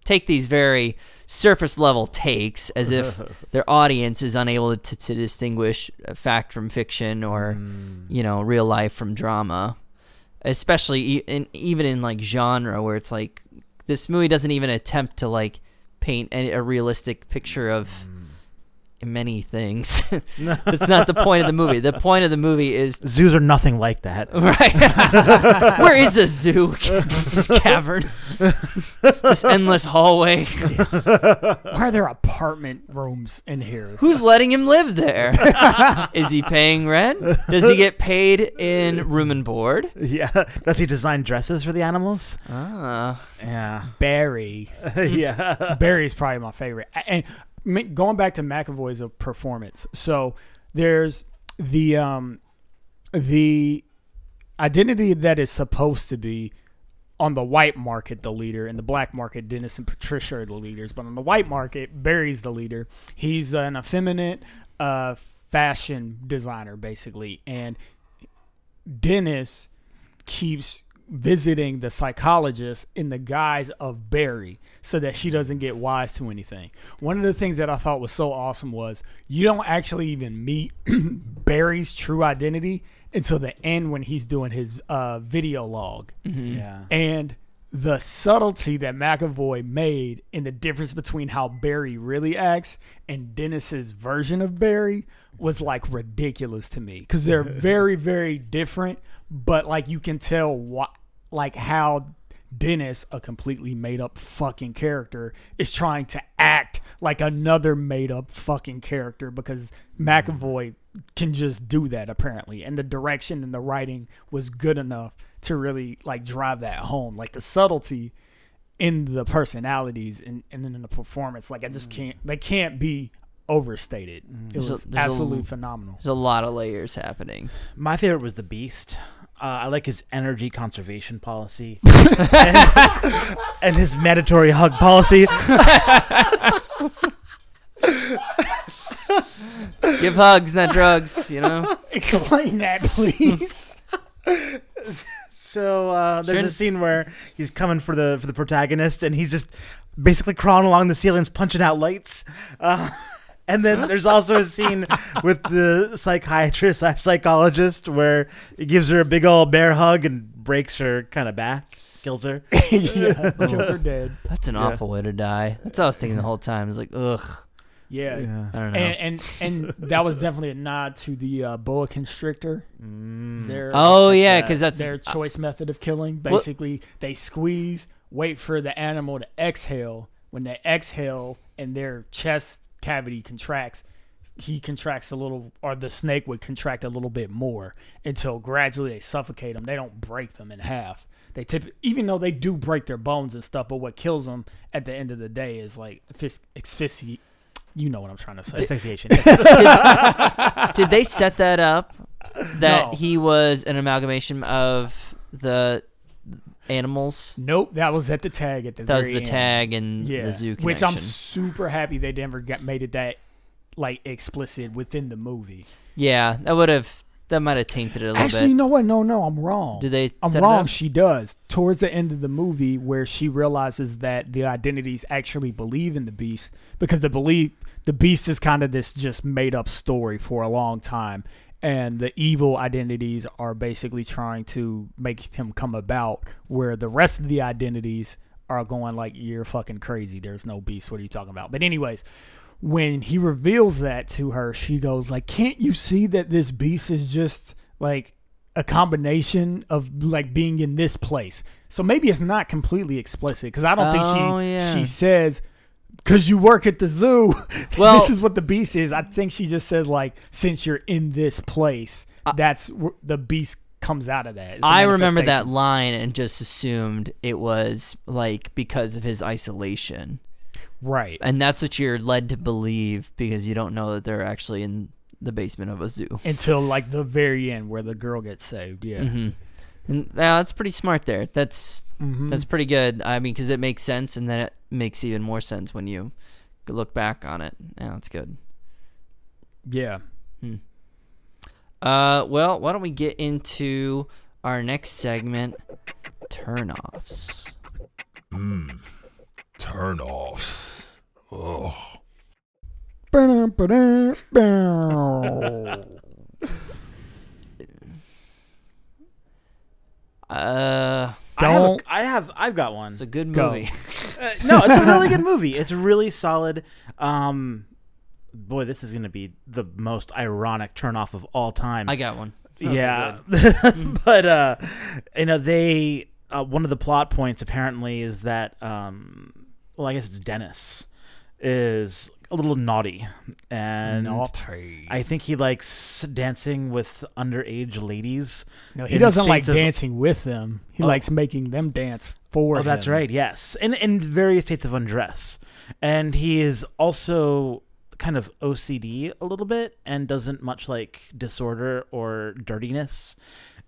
take these very surface level takes as if their audience is unable to, to distinguish fact from fiction or hmm. you know real life from drama. Especially in even in like genre where it's like this movie doesn't even attempt to like paint a, a realistic picture of hmm. Many things. That's not the point of the movie. The point of the movie is zoos are nothing like that right. Where is this zoo? this cavern. this endless hallway. Why are there apartment rooms in here? Who's letting him live there? is he paying rent? Does he get paid in room and board? yeah does he design dresses for the animals Ah. yeah Barry. yeah Barry's probably my favorite. And ma- going back to McAvoy's uh, performance, so there's the um the identity that is supposed to be on the white market the leader, and the black market Dennis and Patricia are the leaders. But on the white market, Barry's the leader. He's an effeminate uh, fashion designer, basically, and Dennis keeps visiting the psychologist in the guise of Barry so that she doesn't get wise to anything. One of the things that I thought was so awesome was you don't actually even meet Barry's true identity until the end when he's doing his uh, video log. yeah And the subtlety that McAvoy made in the difference between how Barry really acts and Dennis's version of Barry was like ridiculous to me because they're very, very different. But like you can tell what, like how Dennis, a completely made up fucking character, is trying to act like another made up fucking character because McAvoy can just do that apparently. And the direction and the writing was good enough to really like drive that home. Like the subtlety in the personalities and, and in the performance, like I just mm. can't they can't be overstated. Mm. It There's a- was there's a- absolutely phenomenal. There's a lot of layers happening. My favorite was the Beast. Uh, I like his energy conservation policy and, and his mandatory hug policy. Give hugs, not drugs. You know. Explain that, please. So uh, there's Sure. a scene where he's coming for the for the protagonist, and he's just basically crawling along the ceilings, punching out lights. Uh, and then there's also a scene with the psychiatrist slash psychologist where he gives her a big old bear hug and breaks her kind of back, kills her. yeah, kills her dead. That's an Yeah. awful way to die. That's what I was thinking the whole time. It's like, ugh. Yeah. I don't know. And, and and that was definitely a nod to the uh, boa constrictor. Mm. Their oh yeah, that. because that's their choice method of killing. Well- Basically, they squeeze, wait for the animal to exhale. When they exhale and their chest cavity contracts, he contracts a little, or the snake would contract a little bit more until gradually they suffocate them. They don't break them in half. They tip, even though they do break their bones and stuff, but what kills them at the end of the day is like asphyx- asphyxi. You know what I'm trying to say. Asphyxiation. did they set that up that No. he was an amalgamation of the animals? Nope, that was at the tag at the That was the end. tag and yeah, the zoo connection. which I'm super happy they never got made it that like explicit within the movie. yeah, that would have that might have tainted it a little Actually, bit. you know what? No, no, I'm wrong. Did they? I'm wrong. She does. Towards the end of the movie, where she realizes that the identities actually believe in the beast, because the belief the beast is kind of this just made up story for a long time, and the evil identities are basically trying to make him come about. Where the rest of the identities are going like, "You're fucking crazy. There's no beast. What are you talking about?" But anyways. When he reveals that to her, she goes like, "Can't you see that this beast is just like a combination of like being in this place. So maybe it's not completely explicit because I don't think Oh, she yeah. she says because you work at the zoo. Well- this is what the beast is. I think she just says like since you're in this place, that's where the beast comes out of that. I remember that line and just assumed it was like because of his isolation. right. And that's what you're led to believe because you don't know that they're actually in the basement of a zoo. Until like the very end where the girl gets saved. Yeah. hmm And yeah, that's pretty smart there. That's Mhm. that's pretty good. I mean, because it makes sense, and then it makes even more sense when you look back on it. Yeah, that's good. yeah. Hmm. Uh, well, why don't we get into our next segment, turnoffs. Mmm. Turn offs. Ugh. Uh, I have, Don't- I have I've got one. it's a good Go. movie. Uh, no, it's a really good movie. It's really solid. Um, boy, this is going to be the most ironic turnoff of all time. I got one. yeah, but uh, you know they uh, one of the plot points apparently is that um, well, I guess it's Dennis is a little naughty, and Naughty. I think he likes dancing with underage ladies. no, he doesn't like of- dancing with them. He Oh. likes making them dance for Oh, that's him. right. Yes, and in various states of undress, and he is also kind of OCD a little bit, and doesn't much like disorder or dirtiness,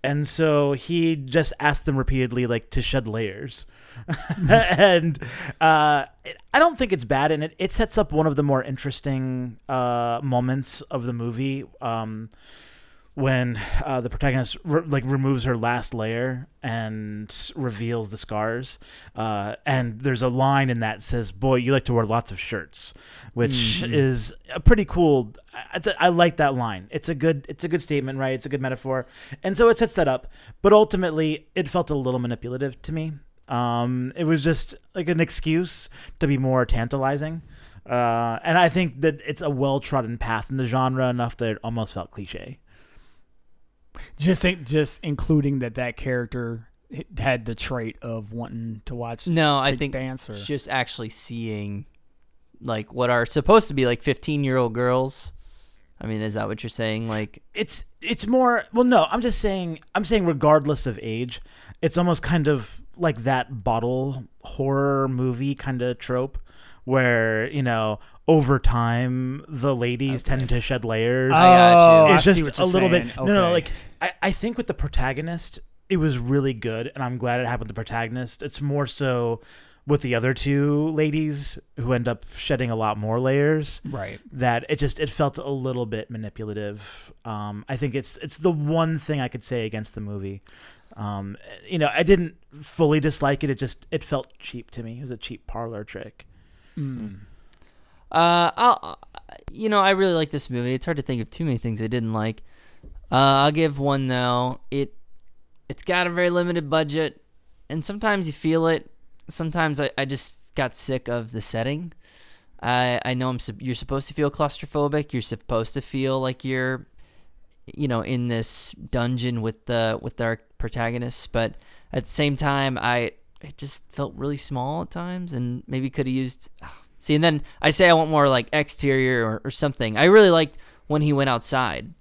and so he just asked them repeatedly, like to shed layers, and uh, it, I don't think it's bad, and it it sets up one of the more interesting uh, moments of the movie. Um, when uh, the protagonist re- like removes her last layer and reveals the scars, uh, and there's a line in that says, "Boy, you like to wear lots of shirts," which is a pretty cool. I, it's a- I like that line. It's a good. It's a good statement, right? It's a good metaphor, and so it sets that up. But ultimately, it felt a little manipulative to me. Um, it was just like an excuse to be more tantalizing. Uh, and I think that it's a well trodden path in the genre enough that it almost felt cliche. just in- just including that that character had the trait of wanting to watch. No, I chicks think dance or just actually seeing like what are supposed to be like 15 year old girls. I mean, is that what you're saying? Like, it's it's more well no i'm just saying i'm saying regardless of age it's almost kind of like that bottle horror movie kind of trope where you know over time the ladies tend to shed layers I. Oh, it's I see just what a you're little saying. bit no no like I, I think with the protagonist it was really good and i'm glad it happened with the protagonist it's more so with the other two ladies who end up shedding a lot more layers right. that it just it felt a little bit manipulative. Um, I think it's it's the one thing I could say against the movie. Um, you know, I didn't fully dislike it. It just it felt cheap to me. It was a cheap parlor trick. Mm. uh, I'll, you know, I really like this movie. It's hard to think of too many things I didn't like. Uh, I'll give one though. It, it's got a very limited budget, and sometimes you feel it. Sometimes I, I just got sick of the setting. I I know I'm you're supposed to feel claustrophobic. You're supposed to feel like you're, you know, in this dungeon with the with our protagonists. But at the same time, I it just felt really small at times, and maybe could have used. See, and then I say I want more like exterior or, or something. I really liked when he went outside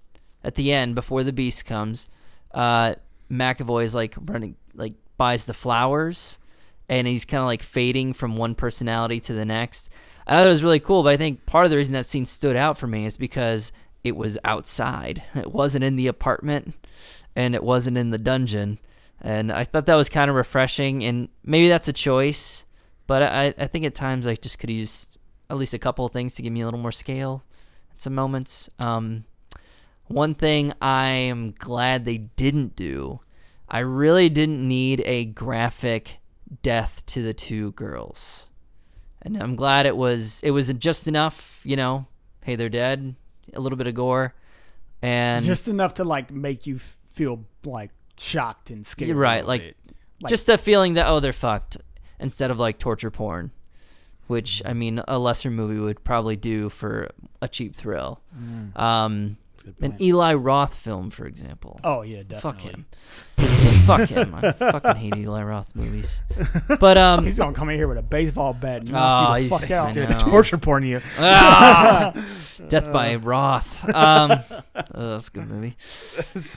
at the end before the beast comes. Uh, mcavoy is like running, like buys the flowers, and he's kind of like fading from one personality to the next. I thought it was really cool, but I think part of the reason that scene stood out for me is because it was outside. It wasn't in the apartment, and it wasn't in the dungeon. And I thought that was kind of refreshing, and maybe that's a choice, but I, I think at times I just could used at least a couple of things to give me a little more scale at some moments. Um, one thing I am glad they didn't do, I really didn't need a graphic death to the two girls. And I'm glad it was it was just enough, you know, hey, they're dead, a little bit of gore and Just enough to like make you feel like shocked and scared. You're right, like- like- just a feeling that oh they're fucked instead of like torture porn which i mean a lesser movie would probably do for a cheap thrill um an eli roth film for example Oh yeah, definitely. fuck him fuck him i fucking hate eli roth movies but um He's gonna come in here with a baseball bat and Oh, knock you the fuck out. Dude, torture porn you. Ah! Death by Roth. Um, oh, that's a good movie.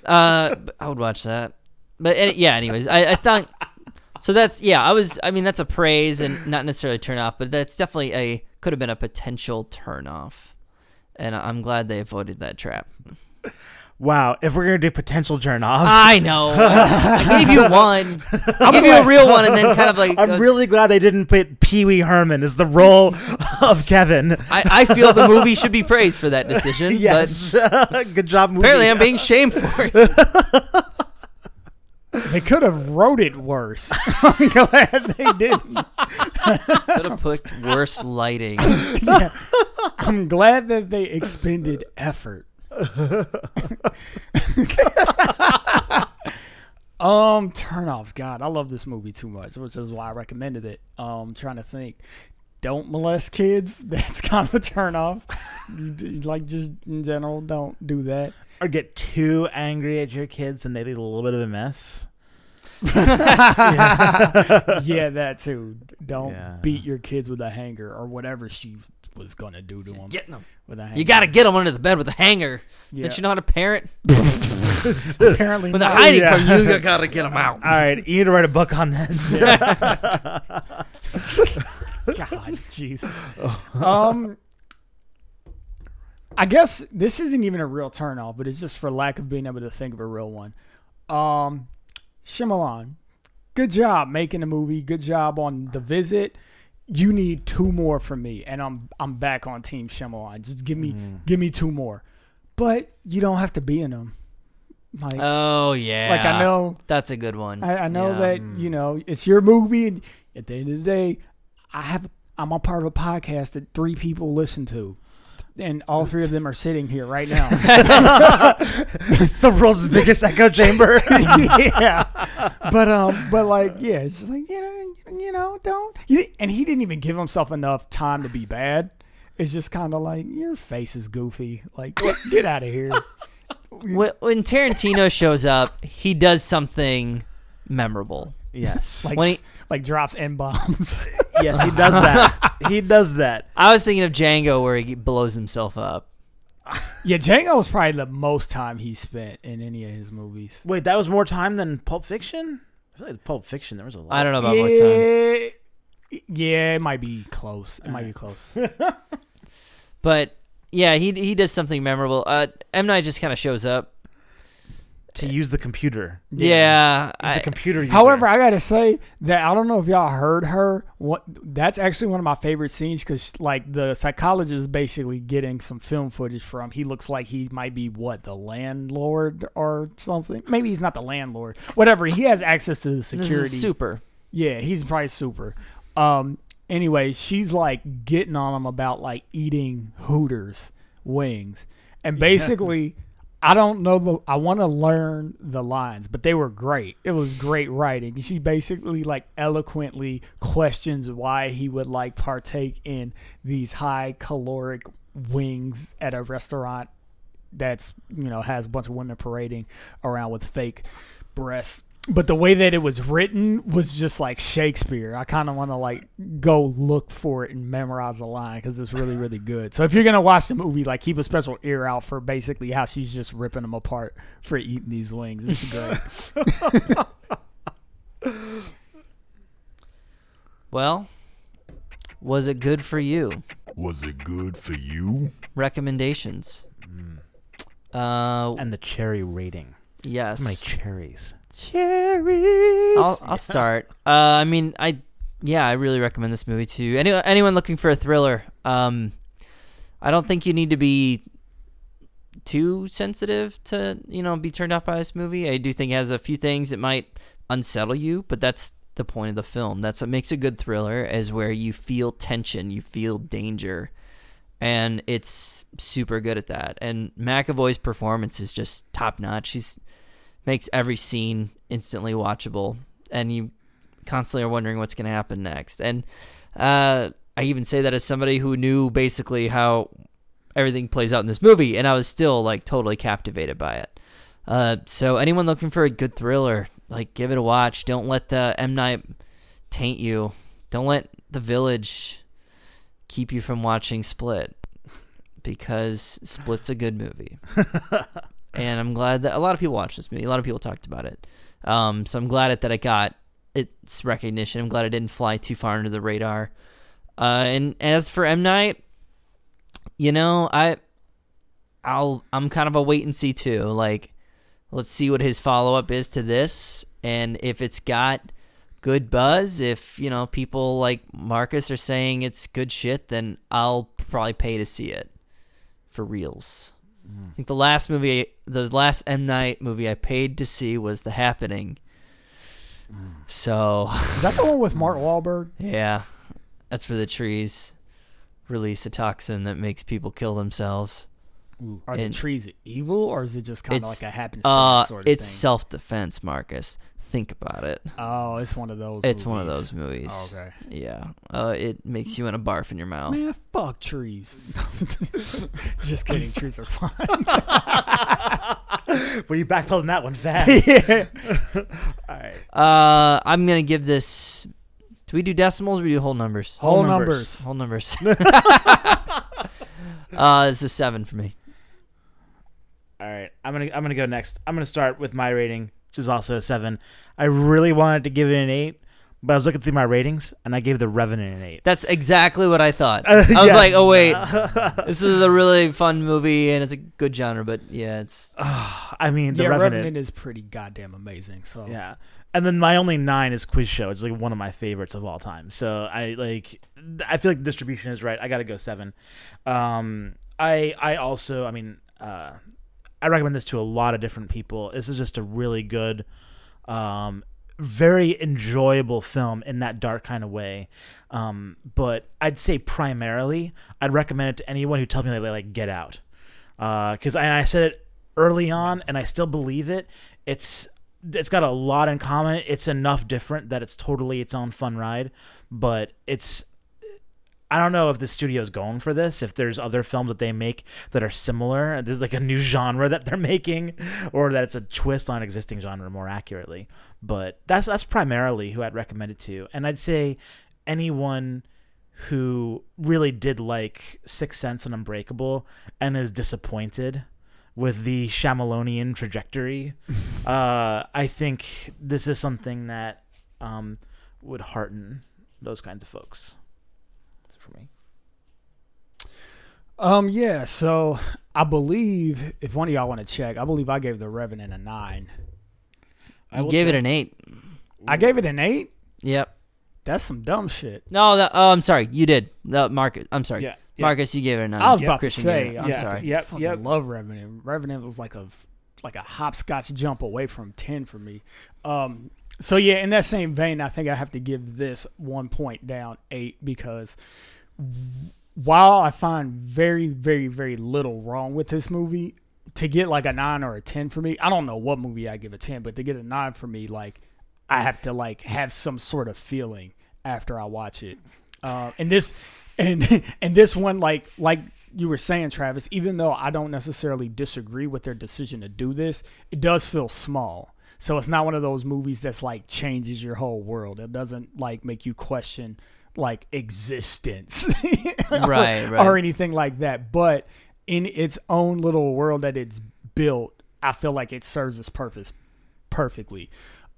Uh, I would watch that. But any- yeah, anyways, I, I thought so. That's yeah. I was. I mean, that's a praise and not necessarily a turn off, but that's definitely a could have been a potential turn off. And I'm glad they avoided that trap. Wow, if we're gonna do potential turn offs, I know. I gave you one. I gave you a real one, and then kind of like I'm uh, really glad they didn't put Pee Wee Herman as the role of Kevin. I, I feel the movie should be praised for that decision. Yes, good job. Movie. Apparently, I'm being shamed for it. They could have wrote it worse. I'm glad they didn't. Could have put worse lighting. Yeah. I'm glad that they expended effort. um, turnoffs. God, I love this movie too much, which is why I recommended it. Um, trying to think. Don't molest kids. That's kind of a turnoff. like just in general, don't do that. or get too angry at your kids and they leave a little bit of a mess. yeah, that too. Don't Yeah. beat your kids with a hanger or whatever she was gonna do to them Getting them. with a hanger. You got to get them under the bed with a hanger. Yeah. Did you know how to parent? apparently When they're not. hiding Yeah. from you, you got to get them out. All right, you need to write a book on this. God, jeez. Um, I guess this isn't even a real turnoff, but it's just for lack of being able to think of a real one. Um, Shyamalan, good job making a movie. Good job on The Visit. You need two more from me, and I'm I'm back on Team Shyamalan. Just give me mm. give me two more, but you don't have to be in them. Like Oh yeah. like I know That's a good one. I, I know Yeah. that mm. you know it's your movie, and at the end of the day, I have I'm a part of a podcast that three people listen to, and all three of them are sitting here right now. it's the world's biggest echo chamber. yeah, but um, but like yeah, it's just like you know, you know, don't. And he didn't even give himself enough time to be bad. It's just kind of like your face is goofy. Like get, get out of here. When, when Tarantino shows up, he does something memorable. Yes. Like When he- like drops n bombs. yes, he does that. he does that. I was thinking of Django where he blows himself up. yeah, Django was probably the most time he spent in any of his movies. Wait, that was more time than Pulp Fiction? I feel like Pulp Fiction there was a lot. I don't know about more time, yeah, yeah, it might be close. It might be close. but yeah, he he does something memorable. Uh, M Night just kind of shows up. To use the computer. Yeah, He's I- a computer user. However, I gotta say that I don't know if y'all heard her. What that's actually one of my favorite scenes because like the psychologist is basically getting some film footage from. He looks like he might be what the landlord or something. Maybe he's not the landlord. Whatever. He has access to the this security. is super. Yeah, he's probably super. Um. Anyway, she's like getting on him about like eating Hooters wings, and basically, I don't know the. I want to learn the lines, but they were great. It was great writing. She basically like eloquently questions why he would like partake in these high caloric wings at a restaurant that's you know has a bunch of women parading around with fake breasts but the way that it was written was just like shakespeare i kind of want to like go look for it and memorize the line because it's really really good so if you're gonna watch the movie like keep a special ear out for basically how she's just ripping them apart for eating these wings it's great Well, was it good for you? Was it good for you? Recommendations. Mm. Uh, and the cherry rating. yes. My cherries. Cherries I'll I'll start. Uh, I mean, I yeah, I really recommend this movie to any anyone looking for a thriller. Um, I don't think you need to be too sensitive to you know be turned off by this movie. I do think it has a few things that might unsettle you, but that's the point of the film. That's what makes a good thriller is where you feel tension, you feel danger, and it's super good at that. And McAvoy's performance is just top notch. She's makes every scene instantly watchable, and you constantly are wondering what's going to happen next. And uh, I even say that as somebody who knew basically how everything plays out in this movie, and I was still like totally captivated by it. Uh, so anyone looking for a good thriller, like give it a watch. Don't let the M Night taint you. Don't let the Village keep you from watching Split because Split's a good movie. and I'm glad that a lot of people watched this movie. A lot of people talked about it. Um, so I'm glad that I got its recognition. I'm glad it didn't fly too far under the radar. Uh, and as for M Night, you know, I, I'll, I'm kind of a wait and see too. Like, let's see what his follow up is to this, and if it's got good buzz, if you know people like Marcus are saying it's good shit, then I'll probably pay to see it for reals. I think the last movie, the last M Night movie I paid to see was The Happening. So is that the one with mark Wahlberg? yeah, that's for the trees. Release a toxin that makes people kill themselves. Are the And- trees evil, or is it just kind of It's like a happenstance uh, sort of thing? it's thing? self defense, Marcus. Think about it. oh, it's one of those. It's one of those movies. Okay. Yeah. Uh, it makes you want to barf in your mouth. Man, fuck trees. Just kidding. Trees are fine. Well, you backpedaled on that one fast. yeah. All right. Uh, I'm gonna give this. Do we do decimals or we do whole numbers? Whole Whole numbers. numbers. Whole numbers. uh, it's a seven for me. All right. I'm gonna I'm gonna go next. I'm gonna start with my rating, which is also a seven. I really wanted to give it an eight, but I was looking through my ratings and I gave The Revenant an eight. That's exactly what I thought. Uh, I was yes. like, oh wait, this is a really fun movie and it's a good genre, but yeah, it's I mean, The yeah, Revenant. Revenant is pretty goddamn amazing. So Yeah. And then my only nine is Quiz Show. It's like one of my favorites of all time. So I like I feel like the distribution is right. I gotta go seven. Um I I also I mean uh I recommend this to a lot of different people. This is just a really good um very enjoyable film in that dark kind of way. Um, but I'd say primarily I'd recommend it to anyone who tells me they like Get Out. Because I, I said it early on, and I still believe it. It's it's got a lot in common. It's enough different that it's totally its own fun ride. But it's I don't know if the studio's going for this. If there's other films that they make that are similar, there's like a new genre that they're making, or that it's a twist on existing genre more accurately. but that's that's primarily who I'd recommend it to, and I'd say anyone who really did like Sixth Sense and Unbreakable and is disappointed with the Shyamalonian trajectory, uh, I think this is something that um, would hearten those kinds of folks. That's it for me. Um, yeah. So I believe if one of y'all want to check, I believe I gave the Revenant a nine. I You will gave it an eight. I gave it an eight. Yep. That's some dumb shit. No, that, oh, I'm sorry. You did. No, Marcus. I'm sorry. Yeah, yeah. Marcus, you gave it a nine. I was Yeah, about Christian to say, I'm I'm yeah, sorry. Yep. fucking Yep. love Revenant. Revenant was like a like a hopscotch jump away from ten for me. Um, so yeah, in that same vein, I think I have to give this one point down eight because while I find very, very, very little wrong with this movie, to get like a nine or a ten for me, I don't know what movie I give a ten, but to get a nine for me, like I have to like have some sort of feeling after I watch it. Uh, and this and and this one, like like you were saying, Travis, even though I don't necessarily disagree with their decision to do this, it does feel small. So it's not one of those movies that's like changes your whole world. It doesn't like make you question like existence or- Right, right. or anything like that. But in its own little world that it's built, I feel like it serves its purpose perfectly.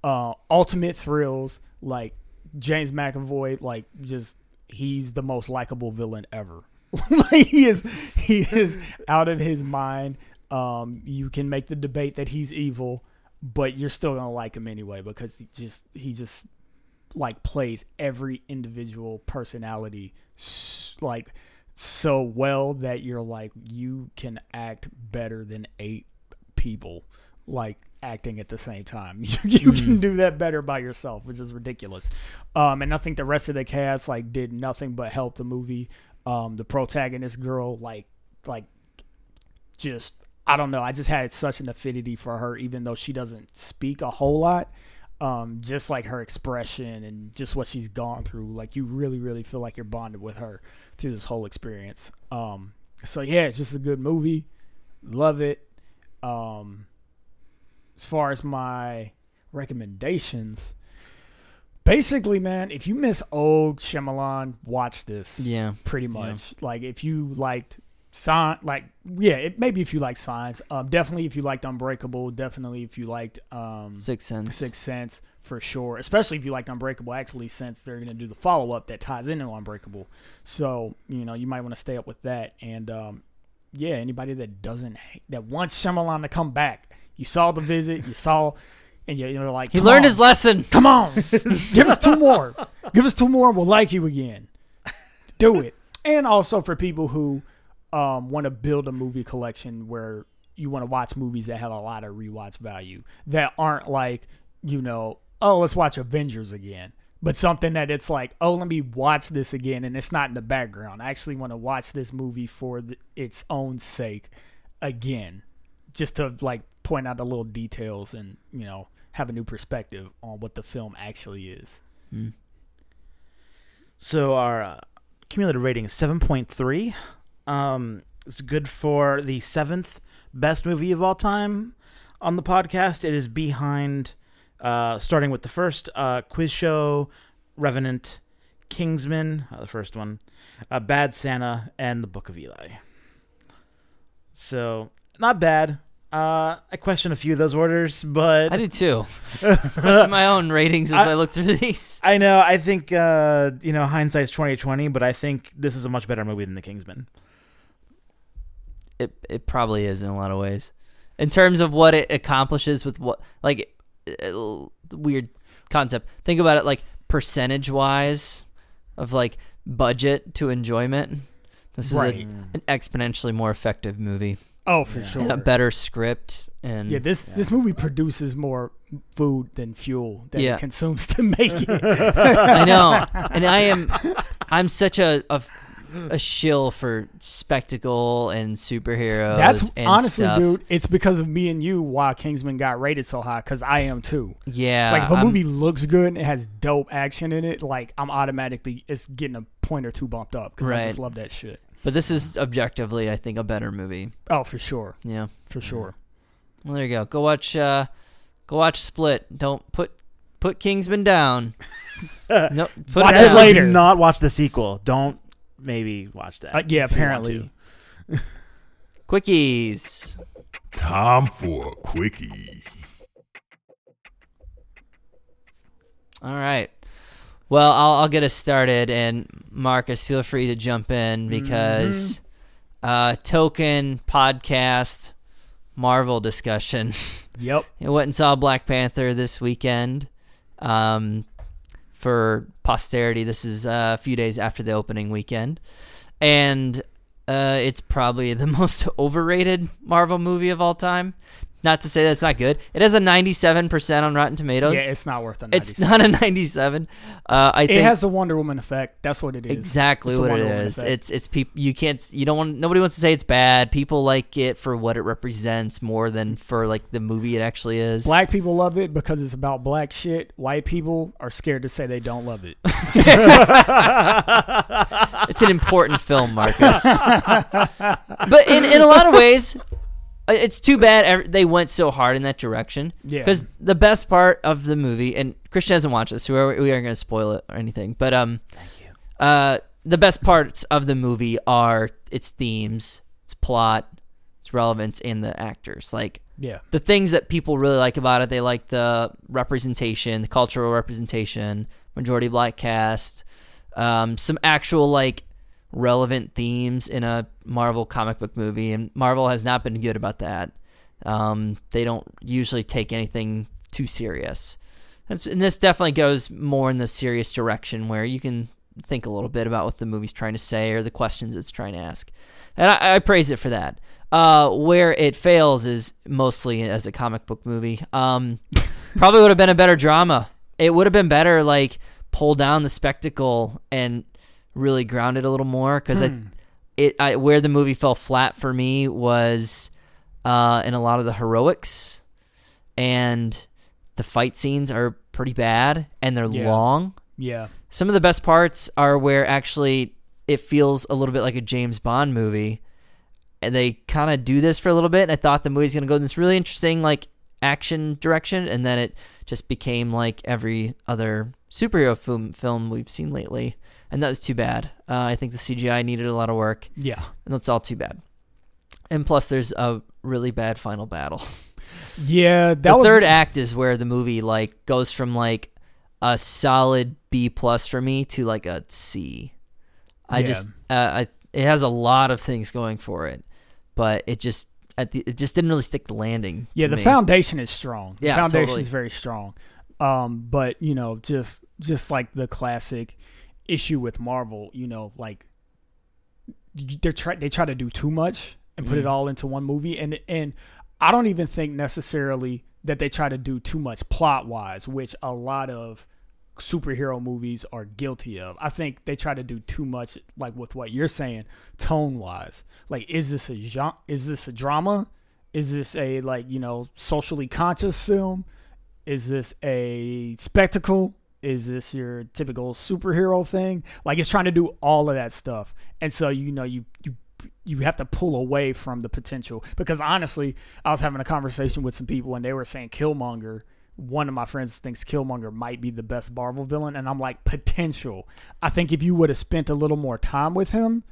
Uh, ultimate thrills, like James McAvoy, like just he's the most likable villain ever. like he is, he is out of his mind. Um, you can make the debate that he's evil, but you're still gonna like him anyway because he just he just like plays every individual personality like so well that you're like you can act better than eight people like acting at the same time you, you can do that better by yourself which is ridiculous um and i think the rest of the cast like did nothing but help the movie um the protagonist girl like like just I don't know. I just had such an affinity for her, even though she doesn't speak a whole lot. Um, just like her expression and just what she's gone through, like you really, really feel like you're bonded with her through this whole experience. Um, so yeah, it's just a good movie. Love it. Um, as far as my recommendations, basically, man, if you miss old Shyamalan, watch this Yeah. pretty much. Like if you liked sign, like yeah, it, maybe if you like Signs, um, definitely if you liked Unbreakable, definitely if you liked um, Sixth Sense. six Sense for sure. Especially if you liked Unbreakable, actually, since they're gonna do the follow up that ties into Unbreakable. So you know you might want to stay up with that. And um, yeah, anybody that doesn't that wants Shyamalan to come back, you saw the visit, you saw. And you- you're like, He learned on. his lesson. Come on, give us two more. Give us two more, and we'll like you again. Do it. And also for people who um, want to build a movie collection where you want to watch movies that have a lot of rewatch value that aren't like you know, oh, let's watch Avengers again. But something that it's like, oh, let me watch this again, and it's not in the background. I actually want to watch this movie for its own sake again, just to like point out the little details and you know have a new perspective on what the film actually is. So our uh, cumulative rating is seven point three. Um, it's good for the seventh best movie of all time on the podcast. It is behind, uh, starting with the first uh, quiz show, Revenant, Kingsman, uh, the first one, uh, Bad Santa, and The Book of Eli. So not bad. Uh, I question a few of those orders, but I do too. Question my own ratings as I, look through these. I know. I think uh, you know hindsight's twenty twenty, but I think this is a much better movie than The Kingsman. It it probably is in a lot of ways. In terms of what it accomplishes with what like uh, weird concept. Think about it like percentage wise of like budget to enjoyment. This is Right. a, an exponentially more effective movie Oh, for Yeah. sure. and a better script and Yeah, this this movie produces more food than fuel that Yeah. it consumes to make it. I know, and I am, I'm such a a, a shill for spectacle and superheroes. That's and honestly, stuff. dude. It's because of me and you why Kingsman got rated so high. Because I am too. Yeah, like if a I'm- movie looks good and it has dope action in it, like I'm automatically it's getting a point or two bumped up because I just love that shit. but this is objectively, I think, a better movie. Oh, for sure, Yeah. for sure. Well, there you go. Go watch. Uh, go watch Split. Don't put put Kingsman down. no, put Watch it it later. Do not watch the sequel. Don't maybe watch that. Uh, yeah, if you want apparently. Quickies. Time for a quickie. All right. Well, I'll, I'll get us started, and Marcus, feel free to jump in because uh, token podcast Marvel discussion. Yep. I went and saw Black Panther this weekend. Um, for posterity, this is uh, a few days after the opening weekend, and uh, it's probably the most overrated Marvel movie of all time. Not to say that's not good. It has a 97% on Rotten Tomatoes. Yeah, it's not worth the It's not a 97. Uh, I think It has the Wonder Woman effect. That's what it is. exactly It's what it effect. It's it's people you can't you don't want nobody wants to say it's bad. People like it for what it represents more than for like the movie it actually is. Black people love it because it's about black shit. White people are scared to say they don't love it. It's an important film, Marcus. but in in a lot of ways, it's too bad they went so hard in that direction. Yeah. Because the best part of the movie, and Christian hasn't watched this, so we're, we aren't going to spoil it or anything. But um, thank you. Uh, the best parts of the movie are its themes, its plot, its relevance, and the actors. Like Yeah. the things that people really like about it. They like the representation, the cultural representation, majority black cast, um, some actual like relevant themes in a Marvel comic book movie, and Marvel has not been good about that. Um, they don't usually take anything too serious. And this definitely goes more in the serious direction where you can think a little bit about what the movie's trying to say or the questions it's trying to ask. And I, I praise it for that. Uh, where it fails is mostly as a comic book movie. Um, probably would have been a better drama. It would have been better, like pull down the spectacle and really grounded a little more because I, it, I, where the movie fell flat for me was uh, in a lot of the heroics, and the fight scenes are pretty bad and they're Yeah. long. Yeah. Some of the best parts are where actually it feels a little bit like a James Bond movie. And they kind of do this for a little bit. And I thought the movie's going to go in this really interesting, like, action direction. And then it just became like every other superhero film, film we've seen lately. And that was too bad. Uh, I think the CGI needed a lot of work. Yeah. And that's all too bad. And plus, there's a really bad final battle. Yeah. That the was third act is where the movie like goes from like a solid B plus for me to like a C. I Yeah. just uh, I it has a lot of things going for it, but it just at the, it just didn't really stick the landing. Yeah, the me. foundation is strong. The Yeah, foundation totally. is very strong. Um, but you know, just just like the classic issue with Marvel, you know, like they try they try to do too much and put it Mhm. all into one movie, and and I don't even think necessarily that they try to do too much plot wise, which a lot of superhero movies are guilty of. I think they try to do too much, like with what you're saying, tone wise. Like, is this a gen- is this a drama? Is this a like you know socially conscious film? Is this a spectacle? Is this your typical superhero thing? Like it's trying to do all of that stuff, and so you know you you you have to pull away from the potential because honestly, I was having a conversation with some people and they were saying Killmonger. One of my friends thinks Killmonger might be the best Marvel villain, and I'm like potential. I think if you would have spent a little more time with him,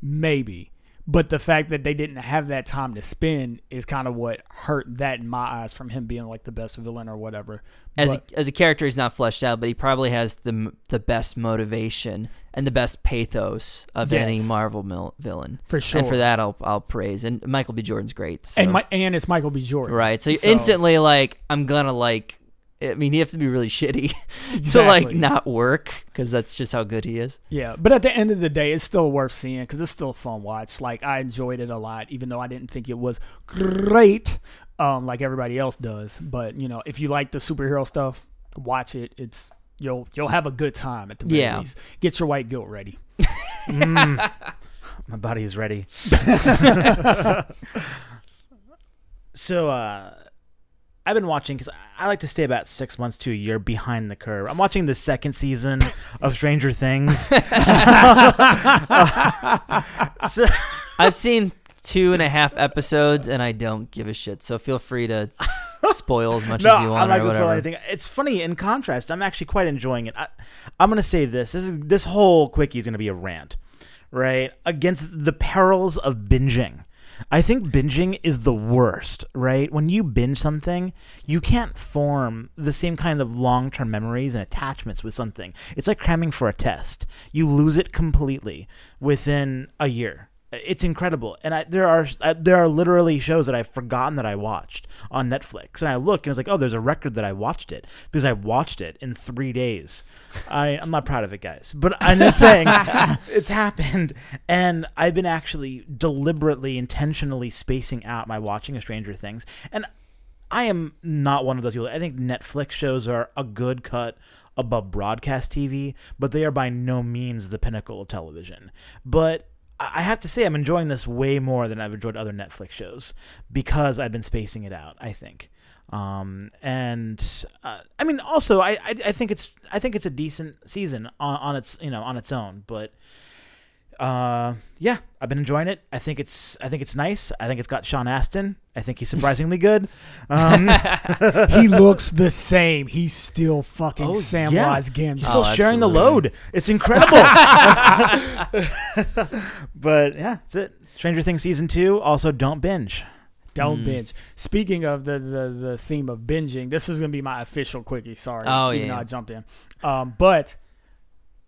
maybe. But the fact that they didn't have that time to spend is kind of what hurt that in my eyes from him being like the best villain or whatever. as But- a, as a character, he's not fleshed out, but he probably has the the best motivation and the best pathos of any Marvel mil- villain. for sure. And for that, I'll I'll praise. And Michael B. Jordan's great. So. and my, and it's Michael B. Jordan, Right. So, So- instantly, like, I'm gonna like. I mean, you have to be really shitty to like not work because that's just how good he is. Yeah, but at the end of the day, it's still worth seeing because it's still a fun watch. Like I enjoyed it a lot, even though I didn't think it was great, um, like everybody else does. But you know, if you like the superhero stuff, watch it. It's you'll you'll have a good time at the very Yeah. least. Get your white guilt ready. Mm. My body is ready. so, uh, I've been watching because I like to stay about six months to a year behind the curve. I'm watching the second season of Stranger Things. so, I've seen two and a half episodes and I don't give a shit. So feel free to spoil as much no, as you want I'm not spoil anything. It's funny. In contrast, I'm actually quite enjoying it. I, I'm gonna say this: this is, this whole quickie is gonna be a rant, right? Against the perils of binging. I think binging is the worst, right? When you binge something, you can't form the same kind of long term memories and attachments with something. It's like cramming for a test. You lose it completely within a year. It's incredible, and I, there are uh, there are literally shows that I've forgotten that I watched on Netflix, and I look and it's like, oh, there's a record that I watched it because I watched it in three days. I I'm not proud of it, guys, but I'm just saying it's happened, and I've been actually deliberately, intentionally spacing out my watching of Stranger Things, and I am not one of those people. I think Netflix shows are a good cut above broadcast TV, but they are by no means the pinnacle of television. But I have to say, I'm enjoying this way more than I've enjoyed other Netflix shows because I've been spacing it out. I think, um, and uh, I mean, also, I, I I think it's I think it's a decent season on, on its you know on its own, but uh yeah i've been enjoying it i think it's i think it's nice i think it's got sean astin i think he's surprisingly good um he looks the same. He's still fucking Oh, Samwise yeah. Gamgee. he's still Oh, sharing the load it's incredible but yeah that's it stranger things season two also don't binge Don't Mm. binge. Speaking of the, the the theme of binging, this is gonna be my official quickie. Sorry, Oh, even yeah. though I jumped in. Um, but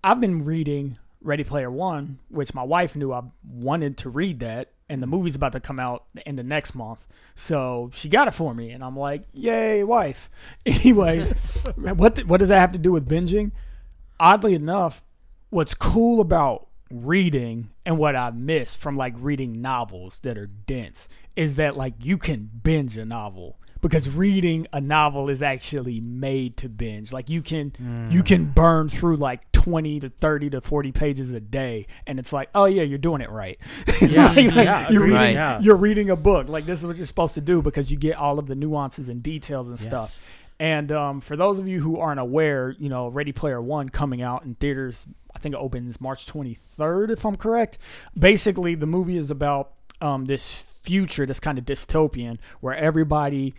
I've been reading Ready Player One, which my wife knew I wanted to read that, and the movie's about to come out in the next month, so she got it for me, and I'm like, yay, wife. Anyways, what what does that have to do with binging? Oddly enough, what's cool about reading and what I miss from like reading novels that are dense is that like you can binge a novel because reading a novel is actually made to binge like you can you mm. can burn through like 20 to 30 to 40 pages a day and it's like oh yeah you're doing it right. Yeah, Like- like, yeah, you're agreed, reading yeah. you're reading a book. Like this is what you're supposed to do because you get all of the nuances and details and stuff. And um, for those of you who aren't aware, you know, Ready Player One coming out in theaters, I think it opens March 23rd, if I'm correct. Basically, the movie is about um, this future that's kind of dystopian where everybody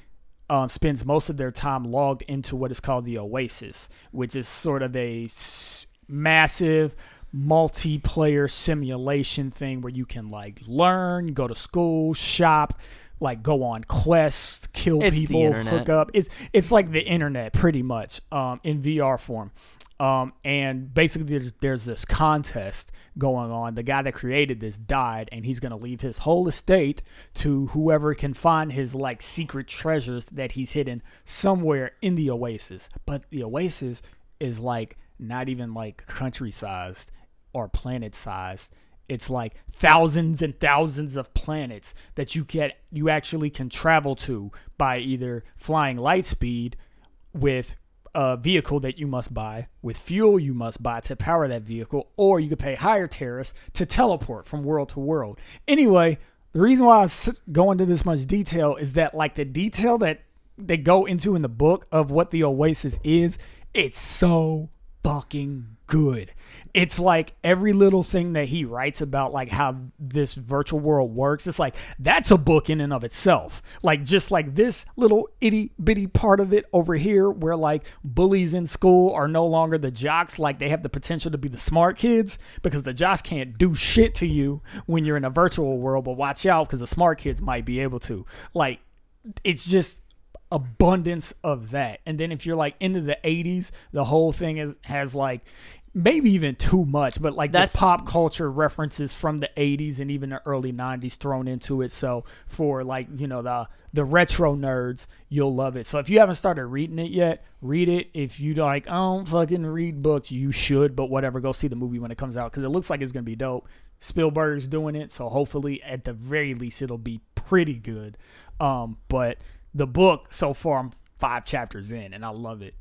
um, spends most of their time logged into what is called the Oasis, which is sort of a s- massive multiplayer simulation thing where you can like learn, go to school, shop, like go on quests, kill It's people, hook up. It's it's like the internet pretty much um, in VR form. Um, and basically, there's, there's this contest going on. The guy that created this died, and he's going to leave his whole estate to whoever can find his like secret treasures that he's hidden somewhere in the oasis. But the oasis is like not even like country sized or planet sized. It's like thousands and thousands of planets that you get you actually can travel to by either flying light speed with a vehicle that you must buy, with fuel you must buy to power that vehicle, or you could pay higher tariffs to teleport from world to world. Anyway, the reason why I go into this much detail is that, like, the detail that they go into in the book of what the Oasis is, it's so fucking good. It's like every little thing that he writes about like how this virtual world works. It's like that's a book in and of itself. Like just like this little itty bitty part of it over here where like bullies in school are no longer the jocks, like they have the potential to be the smart kids because the jocks can't do shit to you when you're in a virtual world, but watch out because the smart kids might be able to. Like it's just abundance of that. And then if you're like into the 80s, the whole thing is has like maybe even too much, but like That's- just pop culture references from the 80s and even the early 90s thrown into it. So for like, you know, the the retro nerds, you'll love it. So if you haven't started reading it yet, read it. If you like, I don't fucking read books, you should, but whatever, go see the movie when it comes out cuz it looks like it's going to be dope. Spielberg's doing it, so hopefully at the very least it'll be pretty good. Um, but the book so far I'm five chapters in and I love it.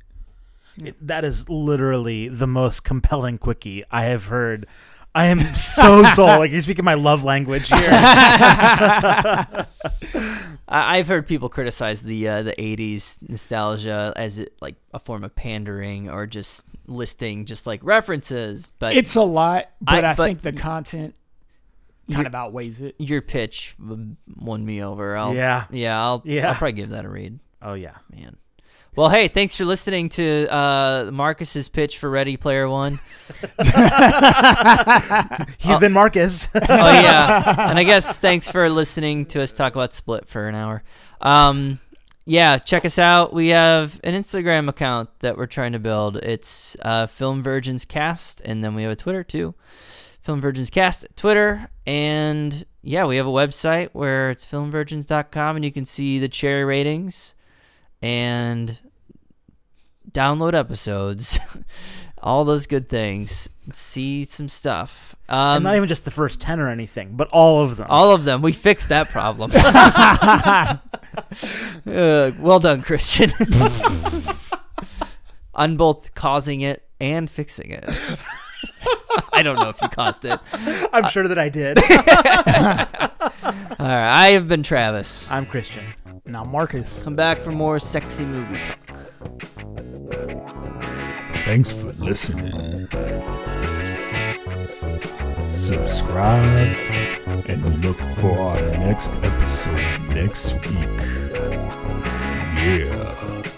It, that is literally the most compelling quickie I have heard. I am so sold. Like you're speaking my love language here. I, I've heard people criticize the uh, the '80s nostalgia as it, like a form of pandering or just listing just like references. But It's a lot, but I, I- but think the content kind You're- of outweighs it. your pitch won me over. I'll, Yeah. yeah, I'll, Yeah. I'll probably give that a read. Oh yeah. Man. Well, hey, thanks for listening to uh, Marcus's pitch for Ready Player One. He's been Marcus. oh yeah, and I guess thanks for listening to us talk about Split for an hour. Um, yeah, check us out. We have an Instagram account that we're trying to build. It's uh, Film Virgins Cast, and then we have a Twitter too. Film Virgins Cast at Twitter, and yeah, we have a website where it's filmvirgins.com, and you can see the cherry ratings and download episodes, all those good things. See some stuff. Um, and not even just the first ten or anything, but all of them. all of them. We fixed that problem. Uh, well done, Christian. On both causing it and fixing it. I don't know if you caused it. I'm sure that I did. All right, I have been Travis. I'm Christian. Now, Marcus. Come back for more sexy movie talk. Thanks for listening. Subscribe and look for our next episode next week. Yeah.